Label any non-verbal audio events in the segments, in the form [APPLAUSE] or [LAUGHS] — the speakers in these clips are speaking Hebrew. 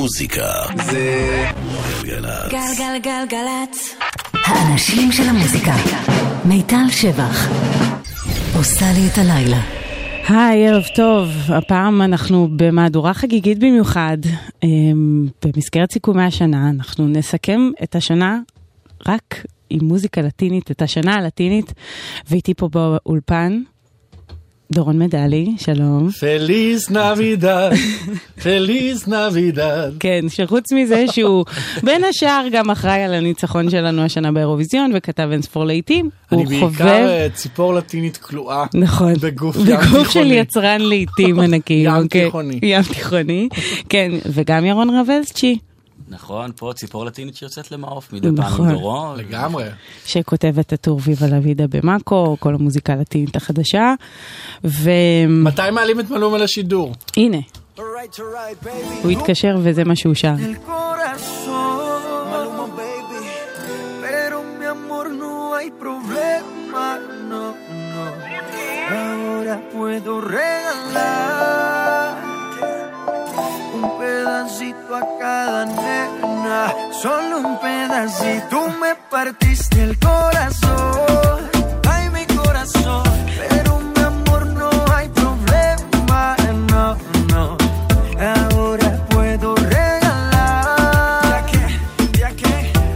המוזיקה זה גלגלצ. גלגלגלגלצ. האנשים של המוזיקה. מיטל שבח. עושה לי את הלילה. היי, ערב טוב. הפעם אנחנו במהדורה חגיגית במיוחד. אמ, במסגרת סיכומי השנה, אנחנו נסכם את השנה רק עם מוזיקה לטינית, את השנה הלטינית, ואיתי פה באולפן. דורון מדלי, שלום. פליז נבידד, פליז נבידד. כן, שחוץ מזה שהוא בין השאר גם אחראי על הניצחון שלנו השנה באירוויזיון וכתב אין ספור לעיתים. אני הוא בעיקר חובב, אה, ציפור לטינית כלואה. נכון, בגוף ים בגוף של תיכוני. יצרן לעיתים ענקי. ים אוקיי. תיכוני. ים תיכוני, כן, וגם ירון רבלסצ'י, נכון, פה ציפור לטינית שיוצאת למעוף מדי פעם נכון. עם דורון. לגמרי. שכותב את הטור ויבה לוידה במאקו, כל המוזיקה הלטינית החדשה, והנה, מתי מעלים את מלום על השידור? הוא התקשר וזה מה שהוא שר. el corazón. Maluma, pedacito a cada nena. Solo un pedacito. Tú me partiste el corazón. Ay, mi corazón. Pero mi amor, no hay problema, no, no. Ahora puedo regalar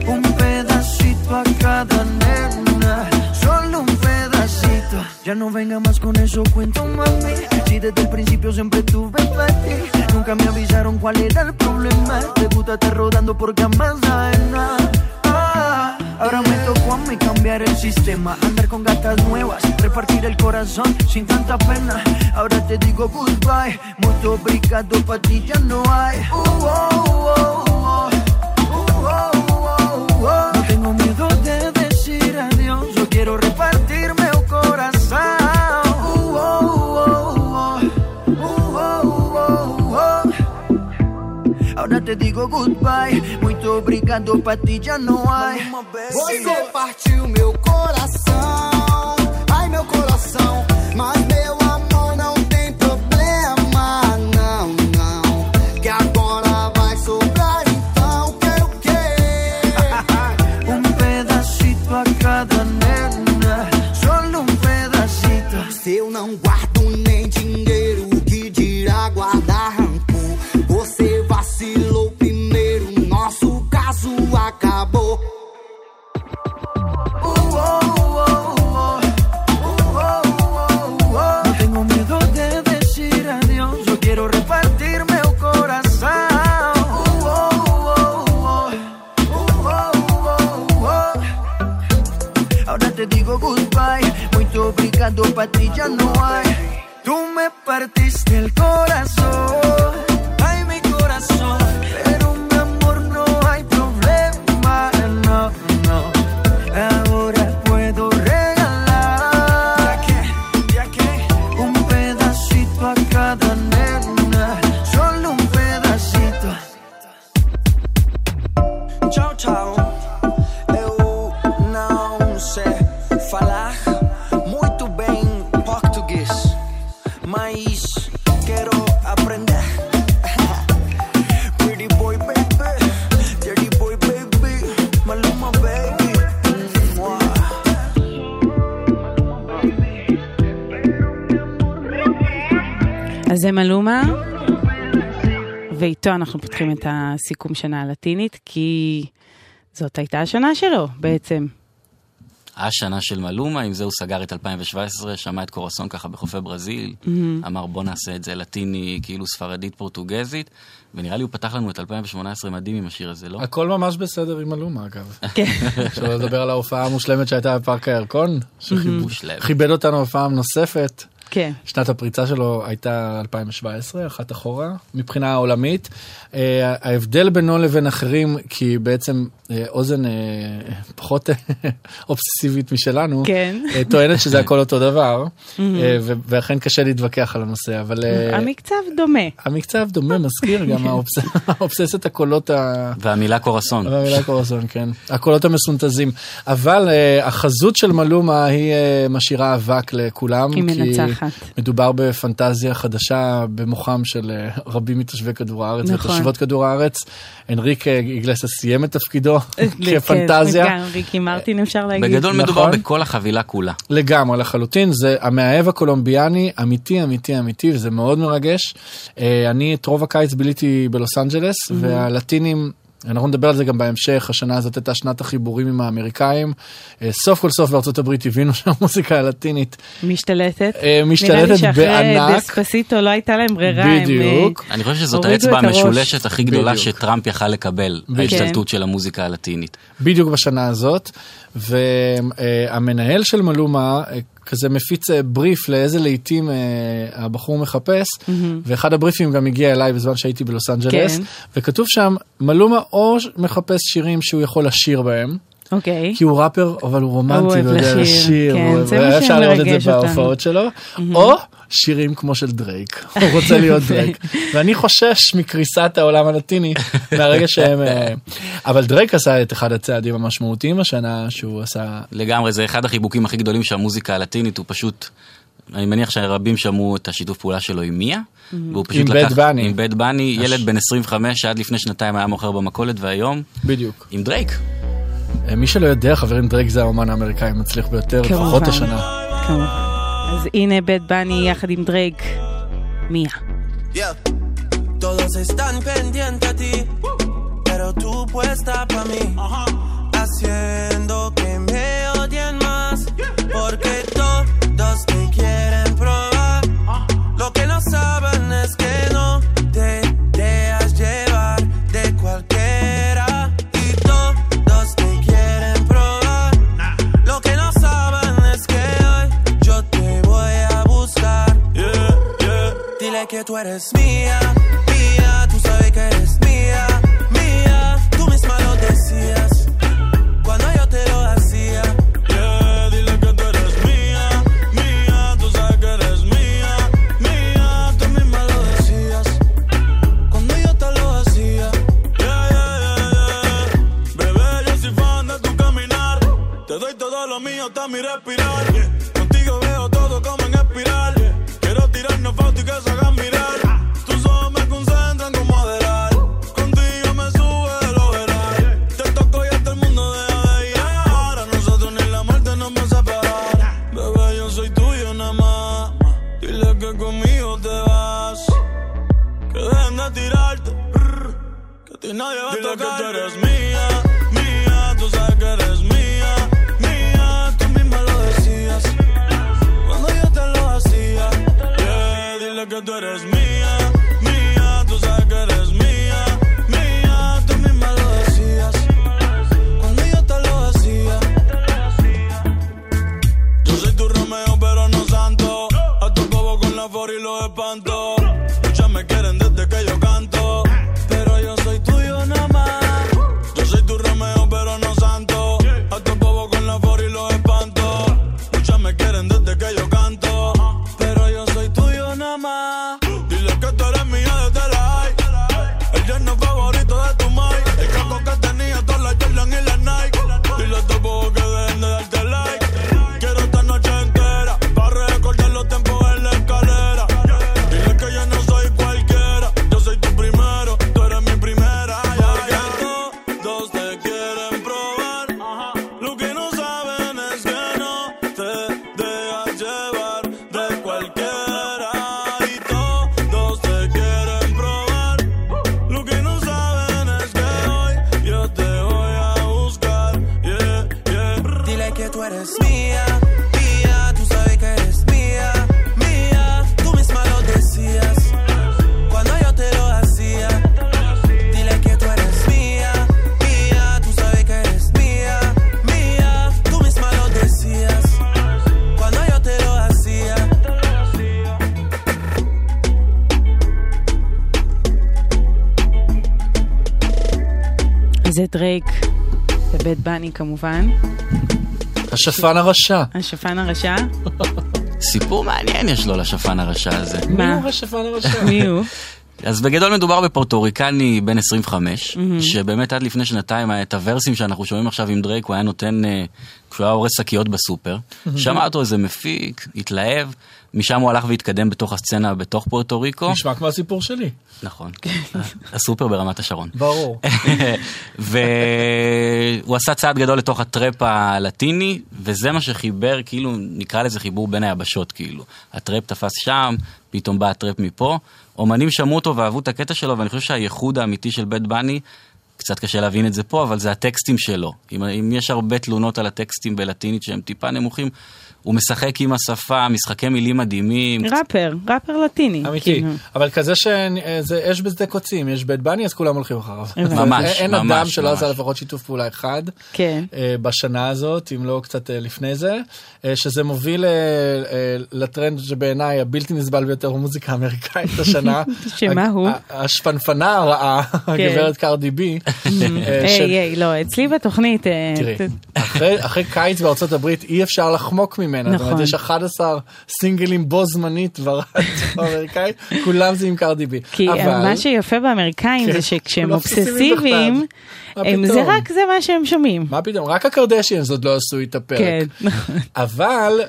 un pedacito a cada nena, solo un pedacito. Ya no venga más con eso, cuento mami. Si desde el principio siempre tuve ti, nunca me avisaron cuál era el problema. Te gusta rodando por camas ajenas. Ah, Ahora me tocó a mí cambiar el sistema, andar con gatas nuevas, repartir el corazón sin tanta pena. Ahora te digo goodbye, mucho obrigado pa' ti ya no hay. Uh, oh, oh, oh. No tengo miedo de decir adiós, yo quiero repartirme Ahora te digo goodbye, muito obrigado pra ti já não há. Você partiu meu coração, ai meu coração, te digo goodbye, muito obrigado pa' ti ya no hay. Tú me partiste el corazón, זה מלומה, ואיתו אנחנו פותחים את הסיכום שנה הלטינית, כי זאת הייתה השנה שלו בעצם. השנה של מלומה, עם זה הוא סגר את 2017, שמע את קורסון ככה בחופי ברזיל, אמר בוא נעשה את זה לטיני, כאילו ספרדית פורטוגזית, ונראה לי הוא פתח לנו את 2018 מדהים עם השיר הזה, לא? הכל ממש בסדר עם מלומה אגב. כן. שלא לדבר על ההופעה המושלמת שהייתה בפארק הירקון, מושלמת. שכיבד אותנו פעם נוספת. כן. שנת הפריצה שלו הייתה 2017, אחת אחורה, מבחינה עולמית. אה, ההבדל בינו לבין אחרים, כי בעצם אה, אוזן אה, פחות אובססיבית משלנו, כן. טוענת שזה הכל אותו דבר, ואכן קשה להתווכח על הנושא, אבל אה, המקצב דומה. המקצב דומה, מזכיר [LAUGHS] גם האובס- האובססיית הקולות ה... והמילה קורסון. והמילה קורסון, כן. הקולות המסונתזים. אבל החזות של מלומה היא משאירה אבק לכולם. היא כי מנצחת. אחת. מדובר בפנטזיה חדשה במוחם של אה, רבים מתושבי כדור הארץ נכון. ותושבות כדור הארץ. אנריק אה, איגלסה סיים את תפקידו [LAUGHS] כן, כפנטזיה. גם ריקי מרטין אפשר להגיד. בגדול מדובר נכון. בכל החבילה כולה. לגמרי לחלוטין זה המאהב הקולומביאני אמיתי אמיתי אמיתי וזה מאוד מרגש. אה, אני את רוב הקיץ ביליתי בלוס אנג'לס והלטינים. אנחנו נדבר על זה גם בהמשך, השנה הזאת הייתה שנת החיבורים עם האמריקאים. אה, סוף כל סוף בארצות הברית הבינו [LAUGHS] שהמוזיקה הלטינית משתלטת. אה, משתלטת נראה לי שאחרי בענק. דספסיטו לא הייתה להם ברירה. הם, בדיוק. אני חושב שזאת האצבע. המשולשת הכי גדולה בדיוק. שטראמפ יכל לקבל, ההשתלטות של המוזיקה הלטינית. בדיוק בשנה הזאת, והמנהל של מלומה אה, כזה מפיץ אה, בריף לאיזה לעיתים אה, הבחור מחפש, ואחד הבריפים גם הגיע אליי בזמן שהייתי בלוס אנג'לס, כן. וכתוב שם, מלומה או מחפש שירים שהוא יכול לשיר בהם, אוקיי. כי הוא ראפר, אבל הוא רומנטי, הוא יודע לשיר, לשיר, כן, הוא- זה אפשר לראות את זה. בהופעות שלו, או שירים כמו של דרייק, [LAUGHS] הוא רוצה להיות דרייק, ואני חושש מקריסת העולם הלטיני [LAUGHS] מהרגע שהם, אה, אבל דרייק עשה את אחד הצעדים המשמעותיים השנה שהוא עשה, לגמרי, זה אחד החיבוקים הכי גדולים של המוזיקה הלטינית, הוא פשוט, אני מניח שרבים שמעו את השיתוף פעולה שלו עם מיה, והוא פשוט עם לקח, בד בני. עם בד בני, ילד בן 25 שעד לפני שנתיים היה מוכר במכולת, והיום בדיוק. עם דרייק. אה, מי שלא יודע, חברים, דרייק זה האומן האמריקאי המצליח ביותר, כמובן. לפחות השנה. כמובן. אז הנה בד בני יחד עם דרייק. מיה. Yeah. Todos están pendientes a ti, pero tú puesta pa' mí, haciendo que me Que tú eres mía. זה דרייק ובד בני כמובן. השפן הרשע. השפן הרשע. סיפור מעניין יש לו לשפן הרשע הזה. מה? הוא השפן הרשע? [LAUGHS] מי הוא? אז בגדול מדובר בפורטוריקני בן 25, שבאמת עד לפני שנתיים את הוורסים שאנחנו שומעים עכשיו עם דרייק הוא היה נותן, אה, כשהוא היה אורז שקיות בסופר. שמע אותו איזה מפיק, התלהב, משם הוא הלך והתקדם בתוך הסצנה בתוך פוארטו ריקו. נשמע כמו הסיפור שלי. נכון, הסופר ברמת השרון. ברור. [LAUGHS] והוא עשה צעד גדול לתוך הטראפ הלטיני, וזה מה שחיבר, כאילו, נקרא לזה חיבור בין היבשות, כאילו. הטראפ תפס שם, פתאום בא הטראפ מפה. אומנים שמעו אותו ואהבו את הקטע שלו, ואני חושב שהייחוד האמיתי של בית בני, קצת קשה להבין את זה פה, אבל זה הטקסטים שלו. אם, אם יש הרבה תלונות על הטקסטים בלטינית שהם טיפה נמוכים, הוא משחק עם השפה, משחקי מילים מדהימים. ראפר, ראפר לטיני. אמיתי, כאילו. אבל כזה שיש בשדה קוצים, יש בית בני אז כולם הולכים אחריו. הבנתי. [LAUGHS] ממש, אין אדם ממש, שלא עשה ממש. לפחות שיתוף פעולה אחד כן. אה, בשנה הזאת, אם לא קצת אה, לפני זה, אה, שזה מוביל אה, אה, לטרנד שבעיניי הבלתי נסבל ביותר במוזיקה האמריקאית השנה. [LAUGHS] שמה הוא? השפנפנה הרעה, הגברת קרדי בי. אה, היי, היי, לא, אצלי בתוכנית... אה, תראי, אחרי, קיץ בארצות הברית אי אפשר לחמוק ממנה, זאת אומרת נכון. יש 11 סינגלים בו זמנית ברדיו האמריקאי, [LAUGHS] כולם זה עם קרדי בי. כי אבל, מה שיפה באמריקאים כן, זה שכשהם כולם אובססיביים הם- זה? רק זה מה שהם שומעים. מה פתאום, רק הקרדשיאנס עוד לא עשו את הפרק. כן, נכון. [LAUGHS] אבל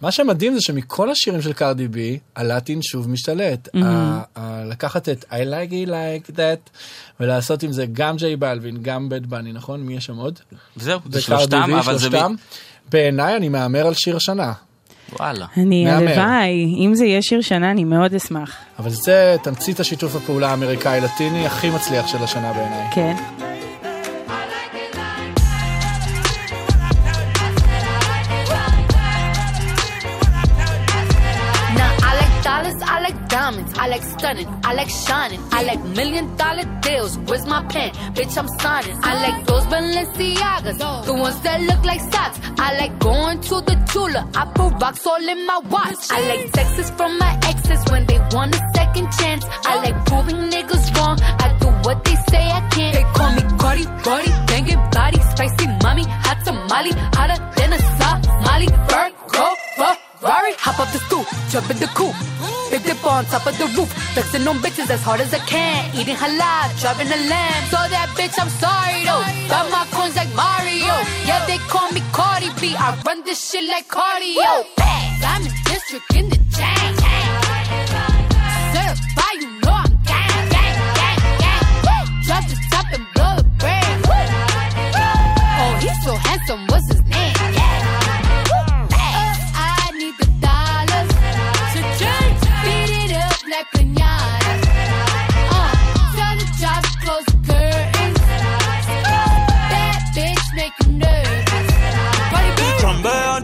מה שמדהים זה שמכל השירים של קרדי בי, הלטין שוב משתלט. Mm-hmm. ה- ה- לקחת את I like it like that ולעשות עם זה גם ג'יי בלווין, גם בית בני, נכון? מי יש שם עוד? וזהו, זה שלושתם, בי, אבל זה... ב- שלושתם. בעיניי אני מהמר על שיר השנה. וואלה. אני. הלוואי, אם זה יהיה שיר שנה אני מאוד אשמח. אבל זה תמצית השיתוף הפעולה האמריקאי-לטיני הכי מצליח של השנה בעיניי. כן. Diamonds, I like stunning, I like shining, I like million dollar deals. Where's my pen? Bitch, I'm signing. I like those Balenciagas, the ones that look like socks. I like going to the Tula, I put rocks all in my watch. I like texts from my exes when they want a second chance. I like proving niggas wrong. I do what they say I can't. They call me Cardi, Cardi, banging body, spicy mommy, hot tamale, hotter than a Somali. Virgo, Ferrari, hop up the stoop, jump in the coupe. Big dip on top of the roof, flexing on bitches as hard as I can. Eating halal, driving a lamb. So that bitch, I'm sorry though. Got my coins like Mario. Yeah, they call me Cardi B. I run this shit like cardio. I'm in district in the chain.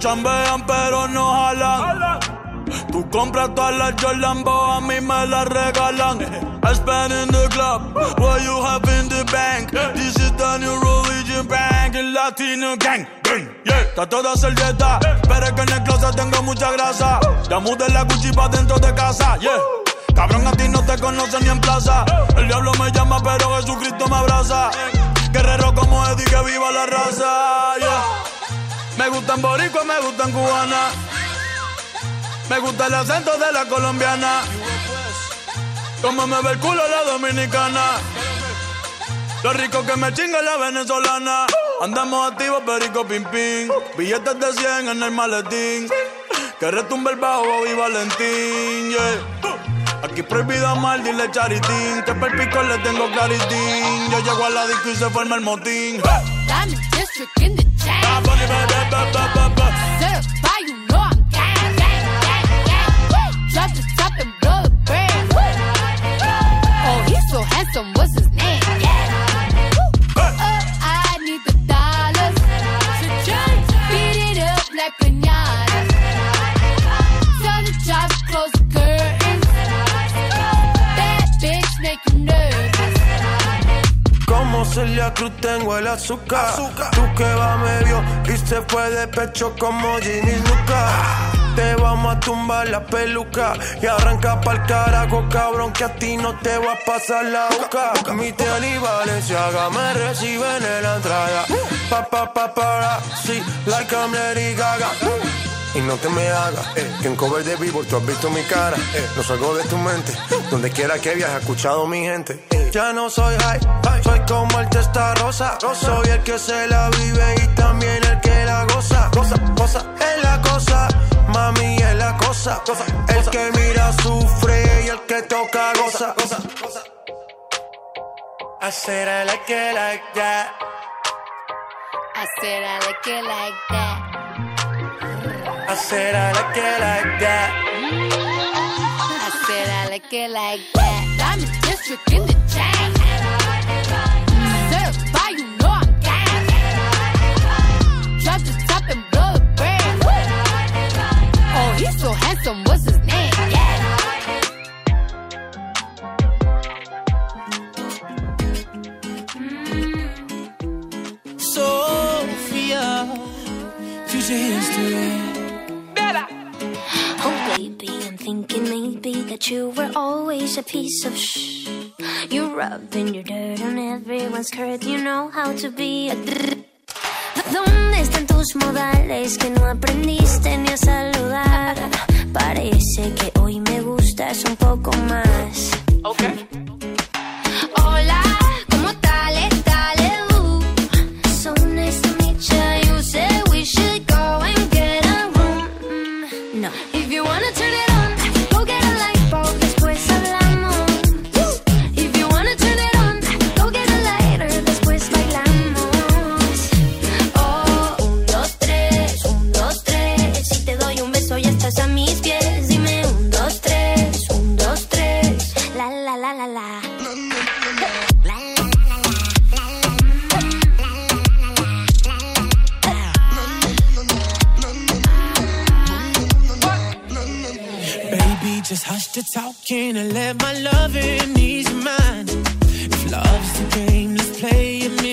Chambean, pero no jalan. Tú compras todas las Jolambo, a mí me las regalan. I spend in the club, what you have in the bank. This is the new religion bank, el latino gang. Yeah, está toda servieta, pero es que en el closet tengo mucha grasa. Ya mudé la Gucci pa' dentro de casa, yeah. Cabrón, a ti no te conocen ni en plaza. El diablo me llama, pero Jesucristo me abraza. Guerrero como Eddie, que viva la raza, yeah. Me gustan boricua, me gustan cubana. Me gusta el acento de la colombiana. Como me ve el culo la dominicana. Lo rico que me chinga la venezolana. Andamos activos, perico pim pim. Billetes de 100 en el maletín. Que retumbe el bajo y Valentín, yeah. Aquí prohibido amar, dile charitín. Que per pico le tengo claritín. Yo llego a la disco y se forma el motín. Diamond Bad bunny, bad, bad, bad, bad, bad. Celia Cruz tengo el azúcar. Tú que va medio y se fue de pecho como Ginny Luca. Te vamos a tumbar la peluca y arranca pa'l carajo, cabrón, que a ti no te va a pasar la boca. Mi tele y Valenciaga me reciben en la entrada. Pa, pa, pa, para, sí, like I'm Lady Gaga. Y no te me hagas, eh, que en cover de vivo tú has visto mi cara. eh, no salgo de tu mente, donde quiera que viajes, escuchado mi gente. eh. Ya no soy high, soy como el testa rosa. Soy el que se la vive y también el que la goza. Goza, goza en la cosa. cosa, mami es la cosa. El que mira sufre y el que toca goza. I said I like it like that. I said I like it like that. I said I like it like that. I said I like it like that. Diamond district in the chain. Certified, you know I'm gang. Drop the top and blow the brand. Oh, he's so handsome. What's his name? Yeah. Sophia, future history. Baby, I'm thinking maybe that you were always a piece of shh. You're rubbing your dirt on everyone's skirt. You know how to be a. ¿Dónde están tus modales que no aprendiste ni a saludar? Parece que hoy me gustas un poco más. Hola, hush talking and let my loving ease your mind. If love's the game, let's play a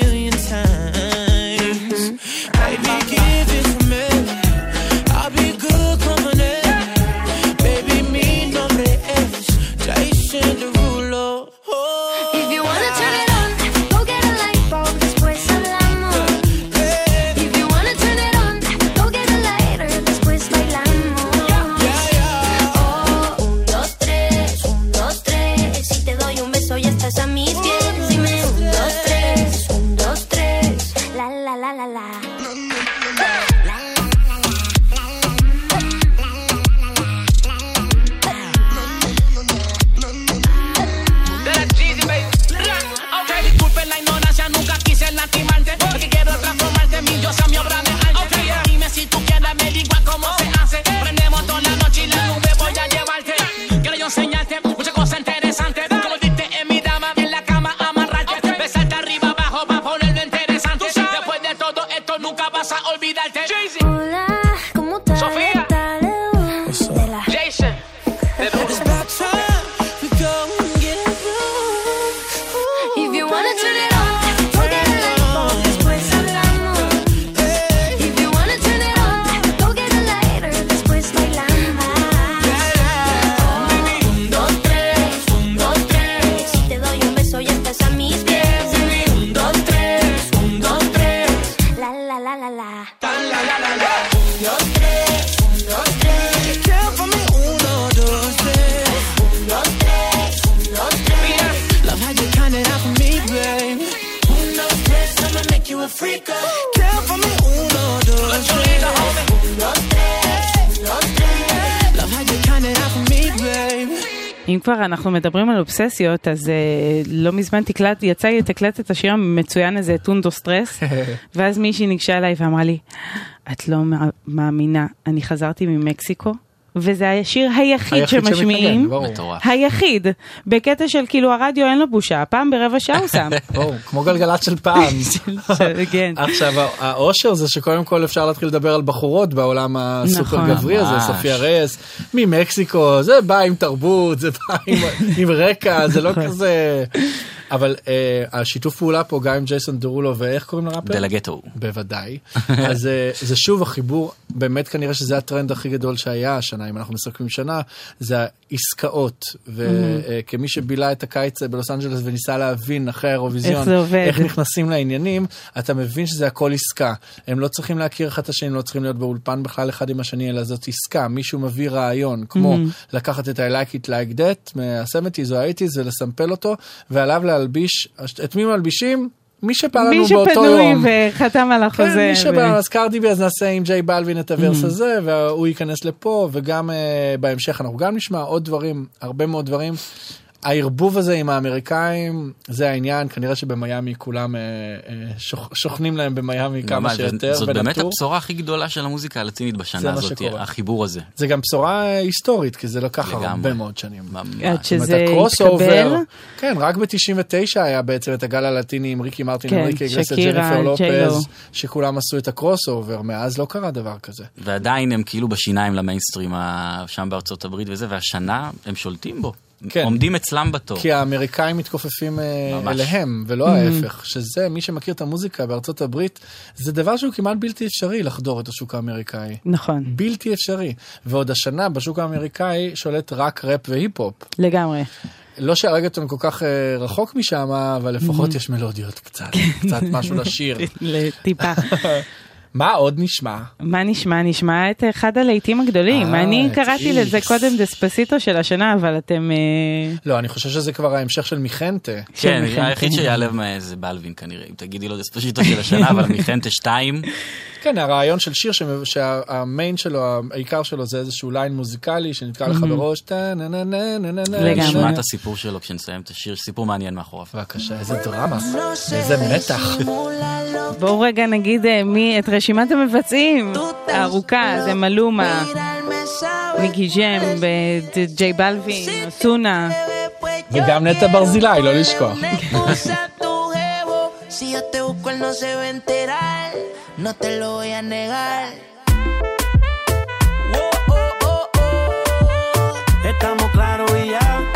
אנחנו מדברים על אובססיות, אז uh, לא מזמן תקלט, יצא לי לתקלט את השיר המצוין הזה, טונדו סטרס, [LAUGHS] ואז מישהי ניגשה אליי ואמרה לי, את לא מא- מאמינה, אני חזרתי ממקסיקו, וזה השיר היחיד היחיד שמשמיעים. היחיד, בקטע של כאילו הרדיו אין לו בושה, פעם ברבע שעה הוא שם. [LAUGHS] ברור, כמו גלגלצ של פעם. [LAUGHS] של- כן. עכשיו האושר זה שקודם כל אפשר להתחיל לדבר על בחורות בעולם הסופר נכון. גברי הזה. סופיה רייס, ממקסיקו, זה בא עם תרבות, זה בא עם, עם רקע, זה לא כזה... אבל אה, השיתוף פעולה פה גם עם ג'ייסון דרולו ואיך קוראים לראפר? דלגטו. בוודאי. [LAUGHS] אז אה, זה שוב החיבור, באמת כנראה שזה הטרנד הכי גדול שהיה השנה, אם אנחנו מסתכלים שנה, זה העסקאות. וכמי שבילה את הקיץ בלוס אנג'לס וניסה להבין אחרי האירוויזיון, איך זה עובד. איך נכנסים לעניינים, אתה מבין שזה הכל עסקה. הם לא צריכים להכיר אחד את השני, הם לא צריכים להיות באולפן בכלל אחד עם השני, אלא זאת עסקה. מישהו מביא רעיון, כמו לקחת את ה-I like it like that מה-70's או ה-80's ולסמפל אותו, ועליו להלביש, את מי מלבישים? מי שבא לנו מי באותו שפנוי יום. וחתם על החוזה. כן, מי שבא, ו- אז קרדי בי, אז נעשה עם ג'יי בלווין את הוורס Mhm. הזה, והוא ייכנס לפה, וגם אה, בהמשך אנחנו גם נשמע עוד דברים, הרבה מאוד דברים. הערבוב הזה עם האמריקאים, זה העניין, כנראה שבמיאמי כולם אה, אה, שוכ- שוכנים להם במיאמי כמה ממש, שיותר. זאת באמת. הבשורה הכי גדולה של המוזיקה הלטינית בשנה הזאת. החיבור הזה. זה גם בשורה היסטורית, כי זה לקח לגמרי. הרבה מאוד שנים. עד שזה התקבל. כן, רק ב-99 היה בעצם את הגל הלטיני עם ריקי מרטין, כן, אנריקה איגלסיאס, שקירה, ג'ניפר. לופז, שכולם עשו את ה crossover, מאז לא קרה דבר כזה. ועדיין הם כאילו בשיניים למיינסטרים שם בארצות הברית וזה, והשנה הם שולטים בו. כן. עומדים אצלם בתור. כי האמריקאים מתכופפים אה, ממש. אליהם, ולא Mhm. ההפך, שזה, מי שמכיר את המוזיקה בארצות הברית, זה דבר שהוא כמעט בלתי אפשרי לחדור את השוק האמריקאי. נכון, בלתי אפשרי. ועוד השנה בשוק האמריקאי שולט רק ראפ והיפ-הופ. לגמרי. לא שהרגטון כל כך אה, רחוק משם, אבל לפחות יש מלודיות קצת, קצת משהו לשיר. [LAUGHS] טיפה. [LAUGHS] מה עוד נשמע? מה נשמע? נשמע את אחד הלהיטים הגדולים. אה, אני את קראתי איקס. לזה קודם דספסיטו של השנה, אבל אתם... אה, לא, אני חושב שזה כבר ההמשך של מיכנטה. כן, היחיד. שיעלב מה- זה בלווין כנראה, אם תגידי לו דספשיטו של השנה, אבל מיכנטה 2, [LAUGHS] כן, הרעיון של שיר שהמיין שלו, העיקר שלו זה איזשהו ליין מוזיקלי שנתקע לך בראש, טה נה נה נה נה נה נה. נשמע את הסיפור שלו כשנסיים את השיר, סיפור מעניין מאחוריו. בבקשה, איזה דרמה, איזה מתח. בואו רגע נגיד אה, מי את רשימת המבצעים הארוכה, זה מלומה, מיקי ג'ם, ג'יי בלווין, אסונה. וגם נטע ברזילי, לא לשכוח. [LAUGHS] Si yo te busco, él no se va a enterar. No te lo voy a negar. Estamos claros y ya.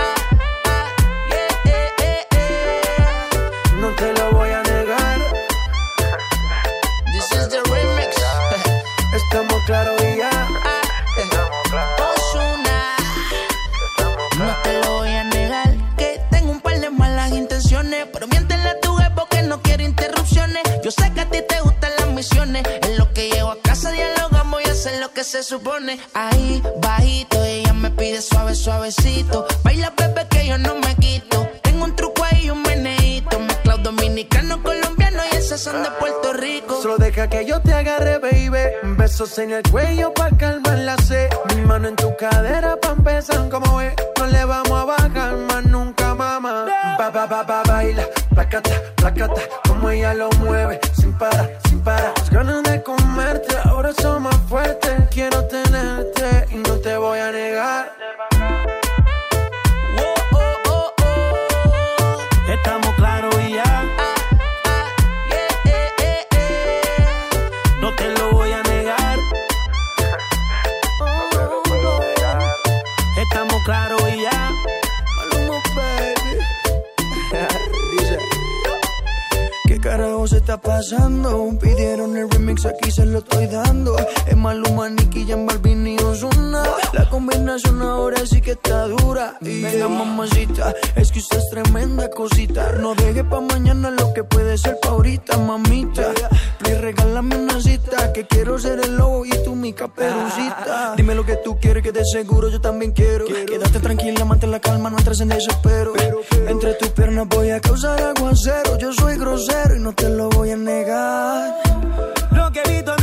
Interrupciones. Yo sé que a ti te gustan las misiones. En lo que llego a casa dialogamos y hacer lo que se supone. Ahí, bajito, ella me pide suave, suavecito. Baila, bebé, que yo no me quito. Tengo un truco ahí, un meneíto. Mezclado dominicano, colombiano y ese son de Puerto Rico. Solo deja que yo te agarre, baby. Besos en el cuello pa' calmar la sed. Mi mano en tu cadera pa' empezar como es. No le vamos a bajar más nunca, mamá. Ba, ba, ba, ba, baila. Placata, placata. Como ella lo mueve. Sin parar, sin parar. Las ganas de comerte ahora son más fuertes. Quiero tenerte y no te voy a negar. Está pasando? Pidieron el remix, aquí se lo estoy dando. Es Maluma, Nicky, Jan Balvin y Ozuna. La combinación ahora sí que está dura. Y Venga, mamacita, es que usted es tremenda cosita. No deje pa' mañana lo que puede ser pa' ahorita, mamita. Please, regálame una cita, que quiero ser el lobo y tú mi caperucita. Dime lo que tú quieres, que de seguro yo también quiero. Quédate tranquila, mantén la calma, no entres en desespero. Entre tus piernas voy a causar aguacero. Yo soy grosero y no te lo voy a negar. Lo que he visto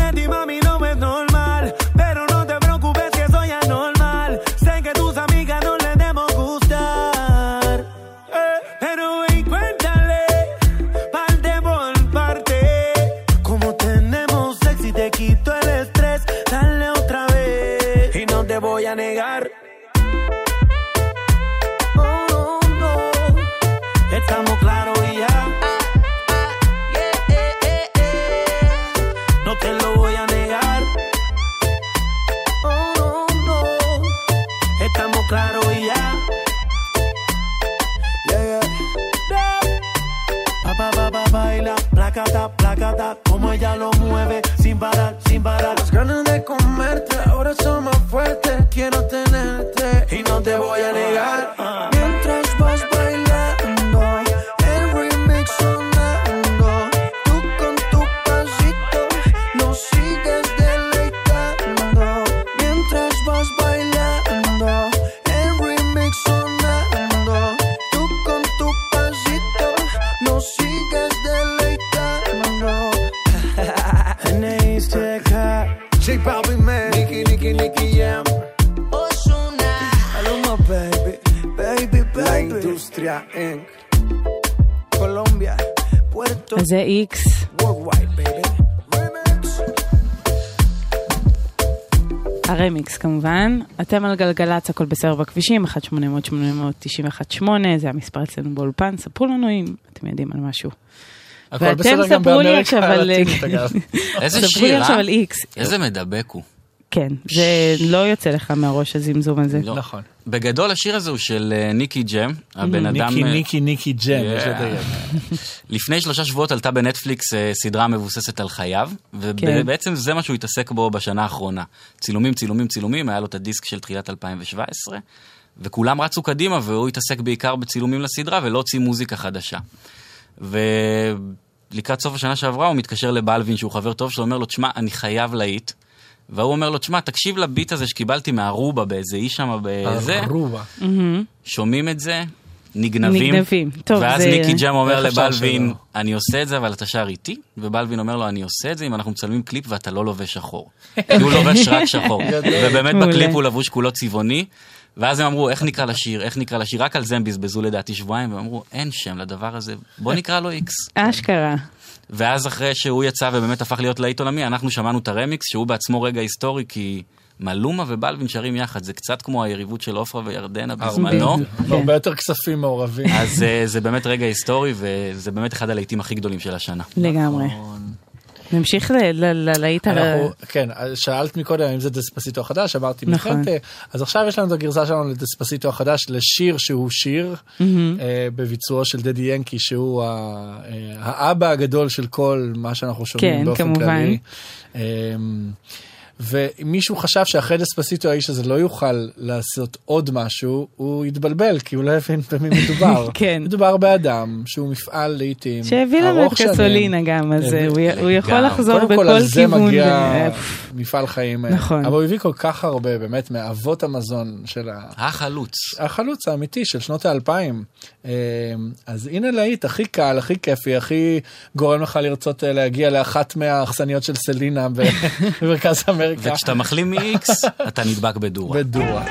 אתם על גלגלצ, הכל בסדר בכבישים, 1 800 891 8 זה המספר אצלנו באולפן, ספרו לנו אם אתם יודעים על משהו. הכל ואתם בסדר גם ספרו לי באמריקה עכשיו [LAUGHS] על- הלטינית, אגב. איזה [LAUGHS] ספרו לי שיר, עכשיו אה? על איקס. איזה מדבק הוא. כן, זה לא יוצא לך מהראש הזמזום הזה. לא. נכון. בגדול השיר הזה הוא של אה, ניקי ג'ם, הבן אדם... ניקי, אה, ניקי, ניקי ג'ם, Yeah. יש לדייק. [LAUGHS] לפני שלושה שבועות עלתה בנטפליקס אה, סדרה מבוססת על חייו, כן. ובעצם זה מה שהוא התעסק בו בשנה האחרונה. צילומים, צילומים, צילומים, היה לו את הדיסק של תחילת 2017, וכולם רצו קדימה, והוא התעסק בעיקר בצילומים לסדרה ולא הוציא מוזיקה חדשה. ולקראת סוף השנה שעברה הוא מתקשר לבלווין, שהוא חבר טוב שלו, אומר לו, תשמע, אני חייב להיט. והוא אומר לו, תשמע, תקשיב ל beat הזה שקיבלתי מארובה באיזה אי שם בזה, ארובה. שומעים את זה, נגנבים. נגנבים. טוב, ואז זה- ניקי ג'ם אומר לבלווין? אני עושה את זה, אבל אתה שר איתי? ובלווין אומר לו, אני עושה את זה אם אנחנו מצלמים קליפ ואתה לא לובש שחור. כי הוא לובש רק שחור. [LAUGHS] ובאמת. בקליפ הוא לבוש כולו צבעוני. ואז הם אמרו, איך נקרא לשיר? איך נקרא לשיר? רק על זה הם בזבזו לדעתי שבועיים, והם אמרו, אין שם לדבר הזה, בוא נקרא לו איקס. אשכרה. ואז אחרי שהוא יצא ובאמת הפך להיות להיט עולמי, אנחנו שמענו את הרמיקס, שהוא בעצמו רגע היסטורי, כי מלומה ובלווין שרים יחד, זה קצת כמו היריבות של עופרה וירדנה בזמנו. הרבה יותר כספים מעורבים. אז אה, זה באמת רגע היסטורי, וזה באמת אחד הלהיטים הכי גדולים של השנה. לגמרי. נמשיך ל- ל- ל- להיט על... כן, שאלת מקודם אם זה דספסיטו החדש, אמרתי נכון. אז עכשיו יש לנו את הגרסה שלנו לדספסיטו החדש, לשיר שהוא שיר. אה, בביצועו של דדי ינקי, שהוא אה, האבא הגדול של כל מה שאנחנו שומעים כן, באופן כמובן. כללי. אה, ואם מישהו חשב שאחרי דספסיטו האיש הזה לא יוכל לעשות עוד משהו, הוא התבלבל, כי הוא לא הבין במי [LAUGHS] מדובר. כן. מדובר באדם שהוא מפעל לעיתים שהביא לנו את. קסולינה גם, אז הוא י- הוא יכול. לחזור קודם כל, בכל על זה כיוון. מגיע ו- מפעל חיים. אה, נכון. אבל הוא הביא כל כך הרבה, באמת, מאבות המזון של ה... החלוץ. החלוץ האמיתי של שנות האלפיים. אה, אז הנה להיט, הכי קל, הכי כיפי, הכי גורם לך לרצות אה, להגיע לאחת מהאכסניות של סלינה ב- [LAUGHS] במרכז אמריקה. וכשאתה מחלים מ-X, אתה נדבק בדורה. בדורה.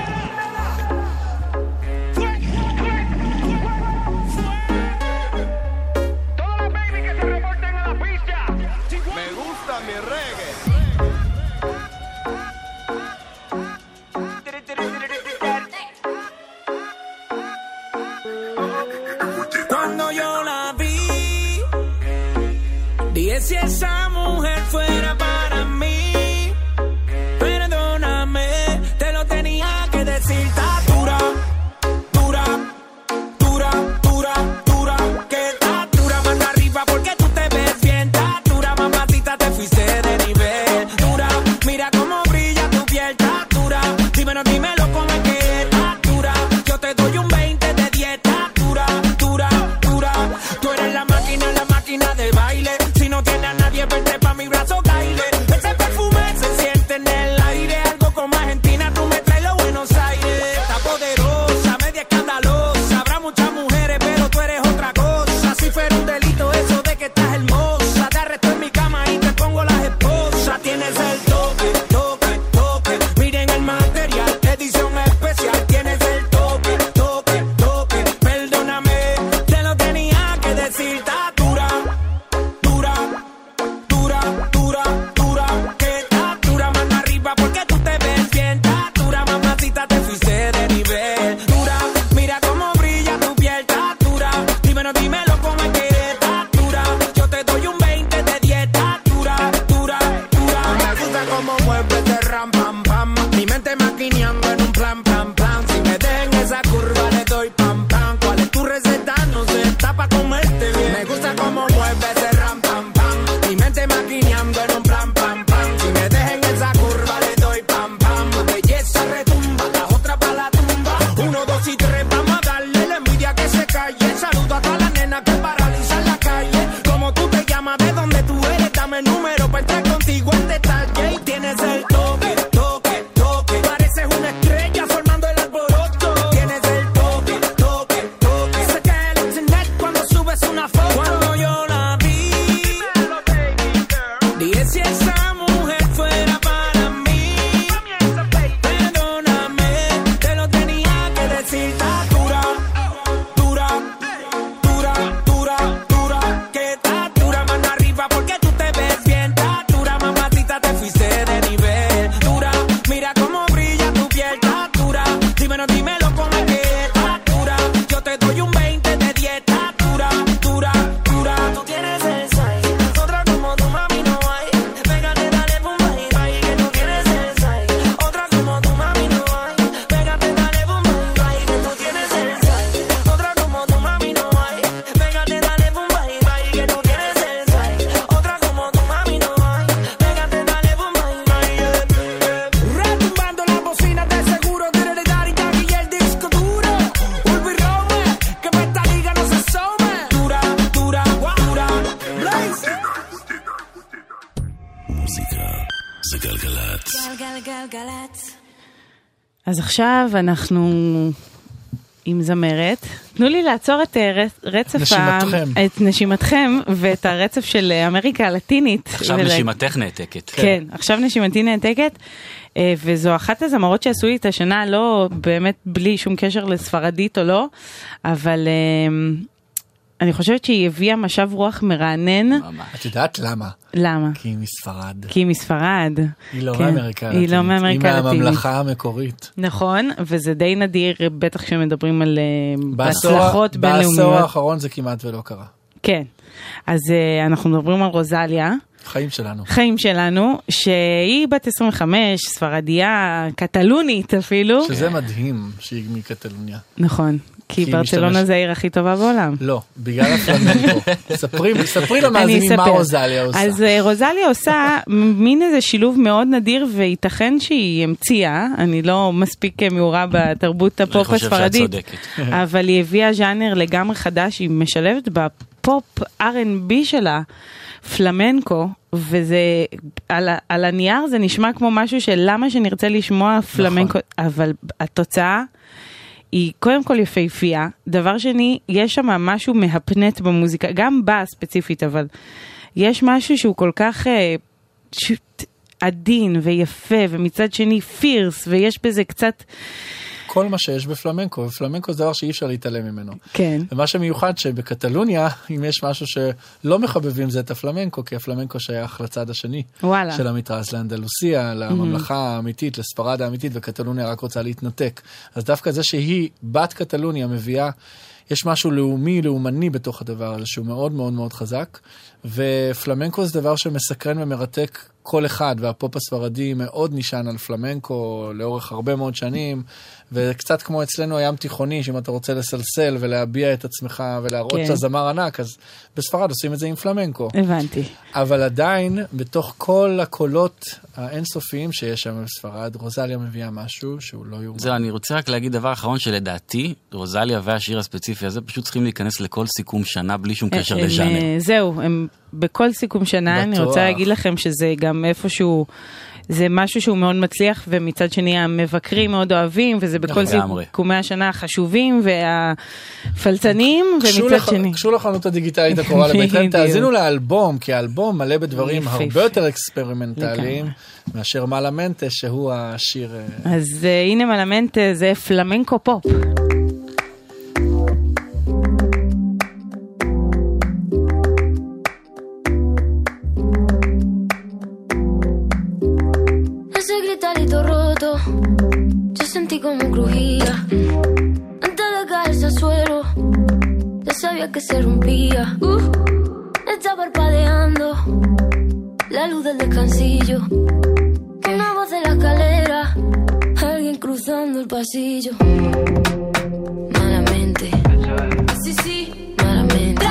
אז עכשיו אנחנו עם זמרת. תנו לי לעצור את אה, רצ- רצף... ה- נשימתכם. את נשימתכם ואת הרצף של אה, אמריקה הלטינית. עכשיו ולה- נשימתך נעתקת. כן, עכשיו נשימתי נעתקת, אה, וזו אחת הזמרות שעשו לי את השנה, לא באמת בלי שום קשר לספרדית או לא, אבל אני חושבת שהיא הביאה משב רוח מרענן. את יודעת למה? למה? כי היא מספרד. כי היא מספרד. היא לא כן, מאמריקה הלטינית. היא לא מאמריקה היא הלטינית. מהממלכה המקורית. נכון, וזה די נדיר, בטח כשמדברים על אה, בעשור- הצלחות בעשור בינלאומיות. האחרון זה כמעט ולא קרה. כן, אז אה, אנחנו מדברים על רוזליה. חיים שלנו. חיים שלנו, שהיא בת 25, ספרדיה, קטלונית אפילו. שזה מדהים שהיא מקטלוניה. נכון, כי ברצלונה זה העיר הכי טובה בעולם. לא, בגלל הפלמנקו. [LAUGHS] ספרי למאזינים מה. רוזליה עושה. אז אה, רוזליה עושה מין איזה שילוב מאוד נדיר וייתכן שהיא המציאה, אני לא מספיק אה, מעורה בתרבות הפופ הספרדית, צודקת. [LAUGHS] אבל היא הביאה ז'אנר לגמרי חדש, היא משלבת בפופ R&B שלה. פלמנקו, וזה, על, על הנייר זה נשמע כמו משהו של למה שנרצה לשמוע פלמנקו, אבל התוצאה היא קודם כל יפהפייה, דבר שני, יש שם משהו מהפנט במוזיקה, גם בה ספציפית, אבל יש משהו שהוא כל כך אה, פשוט עדין ויפה, ומצד שני פירס, ויש בזה קצת, כל מה שיש בפלמנקו, ופלמנקו זה דבר שאי אפשר להתעלם ממנו. כן. ומה שמיוחד שבקטלוניה, אם יש משהו שלא מחבבים זה את הפלמנקו, כי הפלמנקו שייך לצד השני וואלה. של המתרס, לאנדלוסיה, לממלכה האמיתית, לספרד האמיתית, וקטלוניה רק רוצה להתנתק. אז דווקא זה שהיא בת קטלוניה מביאה, יש משהו לאומי, לאומני בתוך הדבר הזה, שהוא מאוד מאוד מאוד חזק, ופלמנקו זה דבר שמסקרן ומרתק כל אחד, והפופ הספרדי מאוד נשען על פלמנקו לאורך הרבה מאוד שנים, וקצת כמו אצלנו הים תיכוני, שאם אתה רוצה לסלסל ולהביע את עצמך ולהראות כן. שאתה זמר ענק, אז בספרד עושים את זה עם פלמנקו. הבנתי. אבל עדיין, בתוך כל הקולות האינסופיים שיש שם בספרד, רוזליה מביאה משהו שהוא לא יאומן. זהו, אני רוצה רק להגיד דבר אחרון שלדעתי, רוזליה והשיר הספציפי הזה פשוט צריכים להיכנס לכל סיכום שנה בלי שום קשר הם, לז'אנר. אה, זהו, הם בכל סיכום שנה, אני בטוח. רוצה להגיד לכם שזה גם איפשהו, זה משהו שהוא מאוד מצליח, ומצד שני המבקרים מאוד אוהבים, וזה בכל. סיכומי השנה החשובים והפלצנים, ומצד לח- שני... גשו לחנות הדיגיטלית הקרובה לביתכם. תאזינו לאלבום, כי האלבום מלא בדברים. הרבה יותר אקספרימנטליים מאשר מלמנטה, שהוא השיר... אה, אז uh, הנה מלמנט, אה, זה פלמנקו פופ. Sentí como crujía. Antes de caerse al suelo, ya sabía que se rompía. Uh, está parpadeando la luz del descansillo. Una voz de la escalera, alguien cruzando el pasillo. Malamente, sí, sí, malamente.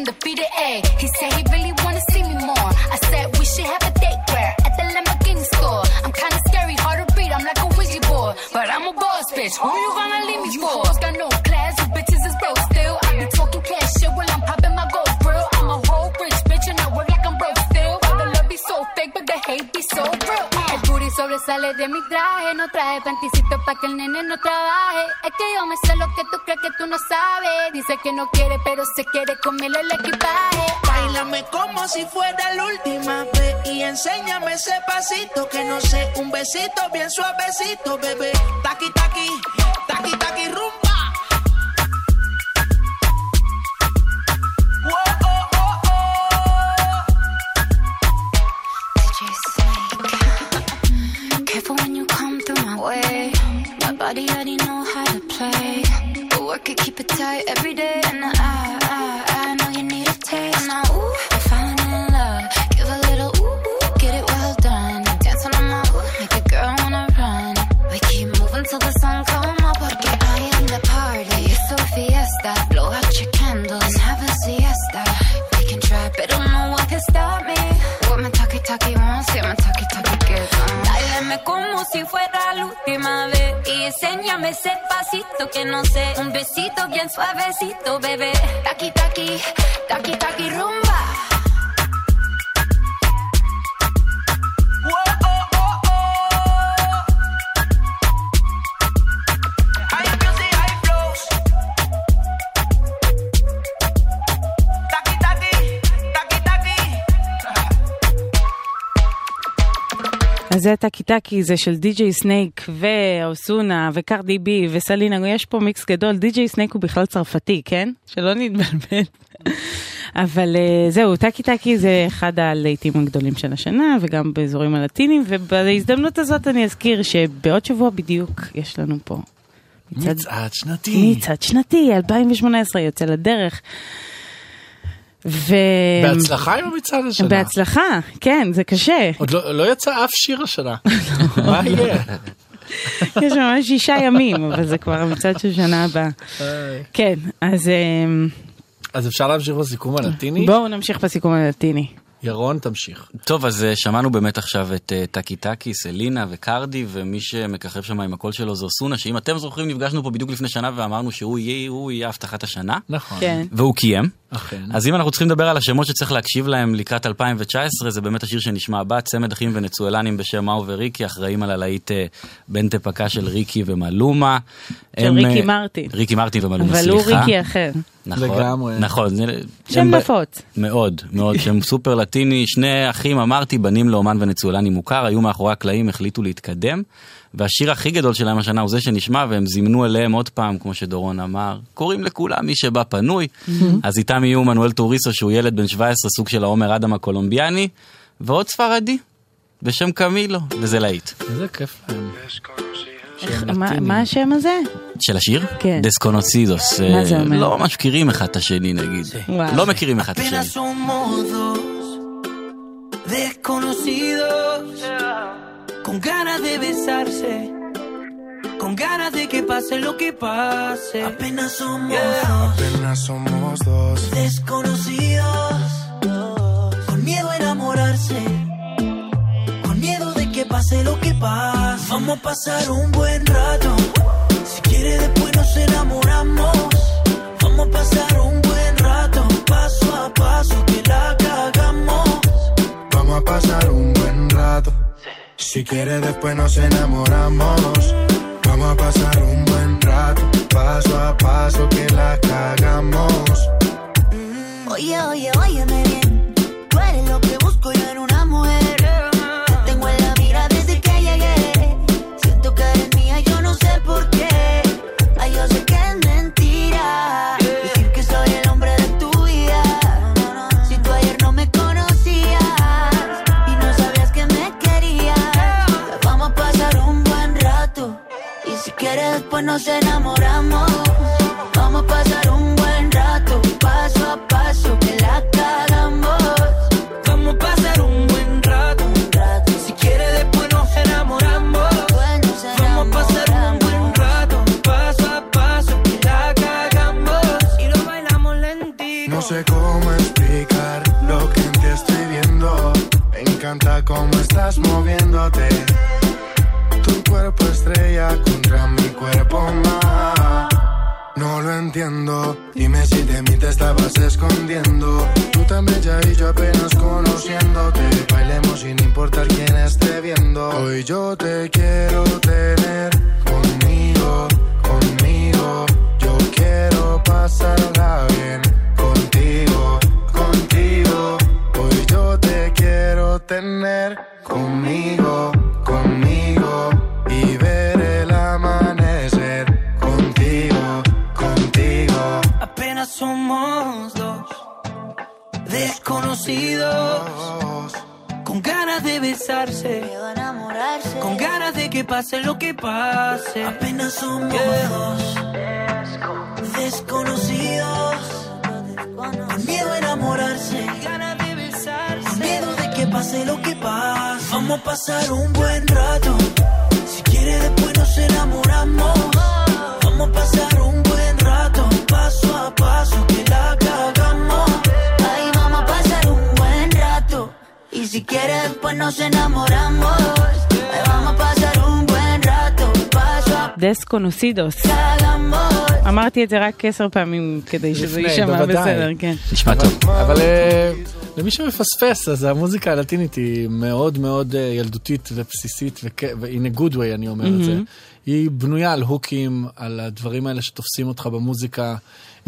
Undefeated. Ayy, he said he really wanna see me more. I said we should have a date where at the Lamborghini store. I'm kinda scary, hard to read. I'm like a Ouija board, but I'm a boss bitch. Who you gonna leave me oh, for? Hoes got no class, sobresale de mi traje, no traje panticito pa' que el nene no trabaje. Es que yo me sé lo que tú crees que tú no sabes. Dice que no quiere, pero se quiere comerle el equipaje. Bailame como si fuera la última vez y enséñame ese pasito que no sé, un besito bien suavecito, bebé. Taqui taqui, taqui taqui rumba. Way. My body already know how to play. But work it, keep it tight every day. And I, I, I know you need a taste. Now, ooh, I'm falling in love. Give a little ooh, ooh, get it well done. Dancing on my ooh, make a girl wanna run. We keep moving till the sun come up. Porque I am the party. It's so fiesta. Blow out your candles and have a siesta. We can try, but don't know what can stop me. What my talkie talkie wants, yeah, my talkie talkie on. Báilame como si enséñame ese pasito que no sé, un besito bien suavecito, bebé. Taqui taqui, taqui taqui rumba. אז זה טקי טקי, זה של די.ג'יי סנייק ואוסונה וקרדי בי וסלינה, יש פה מיקס גדול, די.ג'יי סנייק הוא בכלל צרפתי, כן? שלא נתבלבל. [LAUGHS] אבל אה, זהו, טקי טקי זה אחד הלהיטים הגדולים של השנה, וגם באזורים הלטינים, ובהזדמנות הזאת אני אזכיר שבעוד שבוע בדיוק יש לנו פה מצעד שנתי. מצעד שנתי, 2018 יוצא לדרך. ו... בהצלחה עם המצעד השנה. בהצלחה, כן, זה קשה. עוד לא לא יצא אף שיר השנה. [LAUGHS] מה יהיה? יש ממש שישה ימים, אבל זה כבר המצעד של שנה הבאה. כן, אז אמ, אז אפשר להמשיך בסיכום הלטיני? בואו נמשיך בסיכום הלטיני. ירון, תמשיך. טוב, אז אה, שמענו באמת עכשיו את אה, טקי טקי, סלינה וקרדי, ומי שמככב שם עם הקול שלו זה אוסונה, שאם אתם זוכרים, נפגשנו פה בדיוק לפני שנה ואמרנו שהוא יהיה, הוא יהיה הבטחת השנה. נכון. כן. והוא קיים. אכן. אז אם אנחנו צריכים לדבר על השמות שצריך להקשיב להם לקראת 2019, זה באמת השיר שנשמע הבא, צמד אחים ונצואלנים בשם מאו וריקי, אחראים על הלהיט אה, בן תפקה של ריקי ומלומה. של הם, ריקי אה, מרטין. ריקי מרטין ומלומה, אבל סליחה. הוא ריקי אחר. נכון, לגמרי. נכון. שם הם ב- נפוץ. מאוד, מאוד, שם [LAUGHS] סופר לטיני, שני אחים אמרתי, בנים לאומן ונצואלני מוכר, היו מאחורי הקלעים, החליטו להתקדם, והשיר הכי גדול שלהם השנה הוא זה שנשמע, והם זימנו אליהם עוד פעם, כמו שדורון אמר, קוראים לכולם מי שבא פנוי, אז איתם יהיו מנואל טוריסו, שהוא ילד בן 17, סוג של העומר אדם הקולומביאני, ועוד ספרדי, בשם קמילו, וזה להיט. איזה כיף להם. מה- השם הזה? של השיר? כן. דסקונוסידוס. מה זה אומר? לא ממש מכירים אחד את השני נגיד. לא מכירים אחד את השני. Con ganas de besarse, con ganas de que pase lo que pase. Apenas somos dos Apenas somos dos. desconocidos con miedo a enamorarse, con miedo de que pase lo que pase. Vamos a pasar un buen rato. Si quiere después nos enamoramos. Vamos a pasar un buen rato, paso a paso que la cagamos. Vamos a pasar un buen rato. Si quiere después nos enamoramos. Vamos a pasar un buen rato. Paso a paso que la cagamos. Oye, oye, óyeme bien. Nos enamoramos. Vamos a pasar un buen rato, paso a paso, que la cagamos. Vamos a pasar un buen rato. Si quiere después nos enamoramos. Vamos a pasar un buen rato. Paso a paso que la cagamos. Y lo bailamos lentito. No sé cómo explicar lo que en ti estoy viendo. Me encanta cómo estás moviéndote. Tu cuerpo estrella contra mi cuerpo más. No lo entiendo. Dime si de mí te estabas escondiendo. Tú tan bella y yo apenas conociéndote. Bailemos sin importar quién esté viendo. Hoy yo te quiero tener tener conmigo, conmigo. Y ver el amanecer contigo, contigo. Apenas somos dos desconocidos con ganas de besarse, con ganas de que pase lo que pase. Apenas somos dos desconocidos con miedo a enamorarse, Vamos a pasar un buen rato. Si quiere después nos enamoramos. Vamos a pasar un buen rato, paso a paso que la cagamos. Ay, vamos a pasar un buen rato. Y si quieres, después nos enamoramos. דסקונוסידוס. אמרתי את זה רק עשר פעמים כדי שזה יישמע. בסדר, כן. נשמע טוב. אבל אה, למי שמפספס, אז המוזיקה הלטינית היא מאוד מאוד אה, ילדותית ובסיסית, ו-in a good way אני אומר את זה. מהמם. היא בנויה על הוקים, על הדברים האלה שתופסים אותך במוזיקה.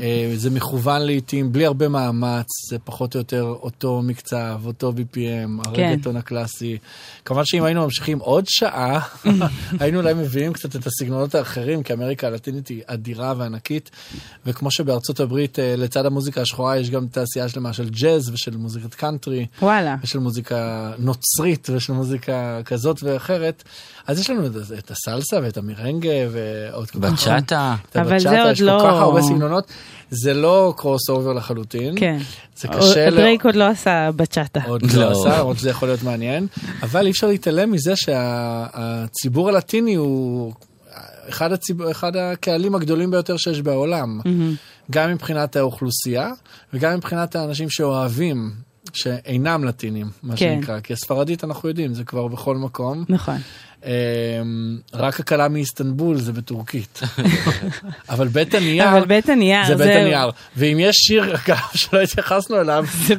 אה, זה מכוון לעיתים, בלי הרבה מאמץ, זה פחות או יותר אותו מקצב, אותו BPM, הרגטון הקלאסי. כמובן שאם היינו ממשיכים עוד שעה, [LAUGHS] היינו אולי מביאים קצת את הסגנונות האחרים, כי אמריקה הלטינית היא אדירה וענקית, וכמו שבארצות הברית, אה, לצד המוזיקה השחורה יש גם תעשייה שלמה של ג'אז ושל מוזיקת קאנטרי. וואלה. ושל מוזיקה נוצרית ושל מוזיקה כזאת ואחרת. אז יש לנו את, הסלסה ואת המרנגה ועוד כל כך בצ'אטה. אבל זה עוד יש כל לא- כך הרבה סגנונות. זה לא crossover לחלוטין. כן. זה קשה ל- דרייק עוד לא עשה בצ'אטה. עוד לא עשה, למרות שזה יכול להיות מעניין, אבל אי אפשר להתעלם מזה שהציבור הלטיני הוא אחד, הציבור, אחד הקהלים הגדולים ביותר שיש בעולם. גם מבחינת האוכלוסייה וגם מבחינת האנשים שאוהבים, שאינם לטינים, מה כן. שנקרא, כי הספרדית אנחנו יודעים, זה כבר בכל מקום. נכון. אמ, רק הקלה מאיסטנבול זה בטורקית. [LAUGHS] אבל בית הנייר, אבל בית הנייר, זה בית. הנייר. ואם יש שיר, [LAUGHS] אגב, שלא התייחסנו אליו, זה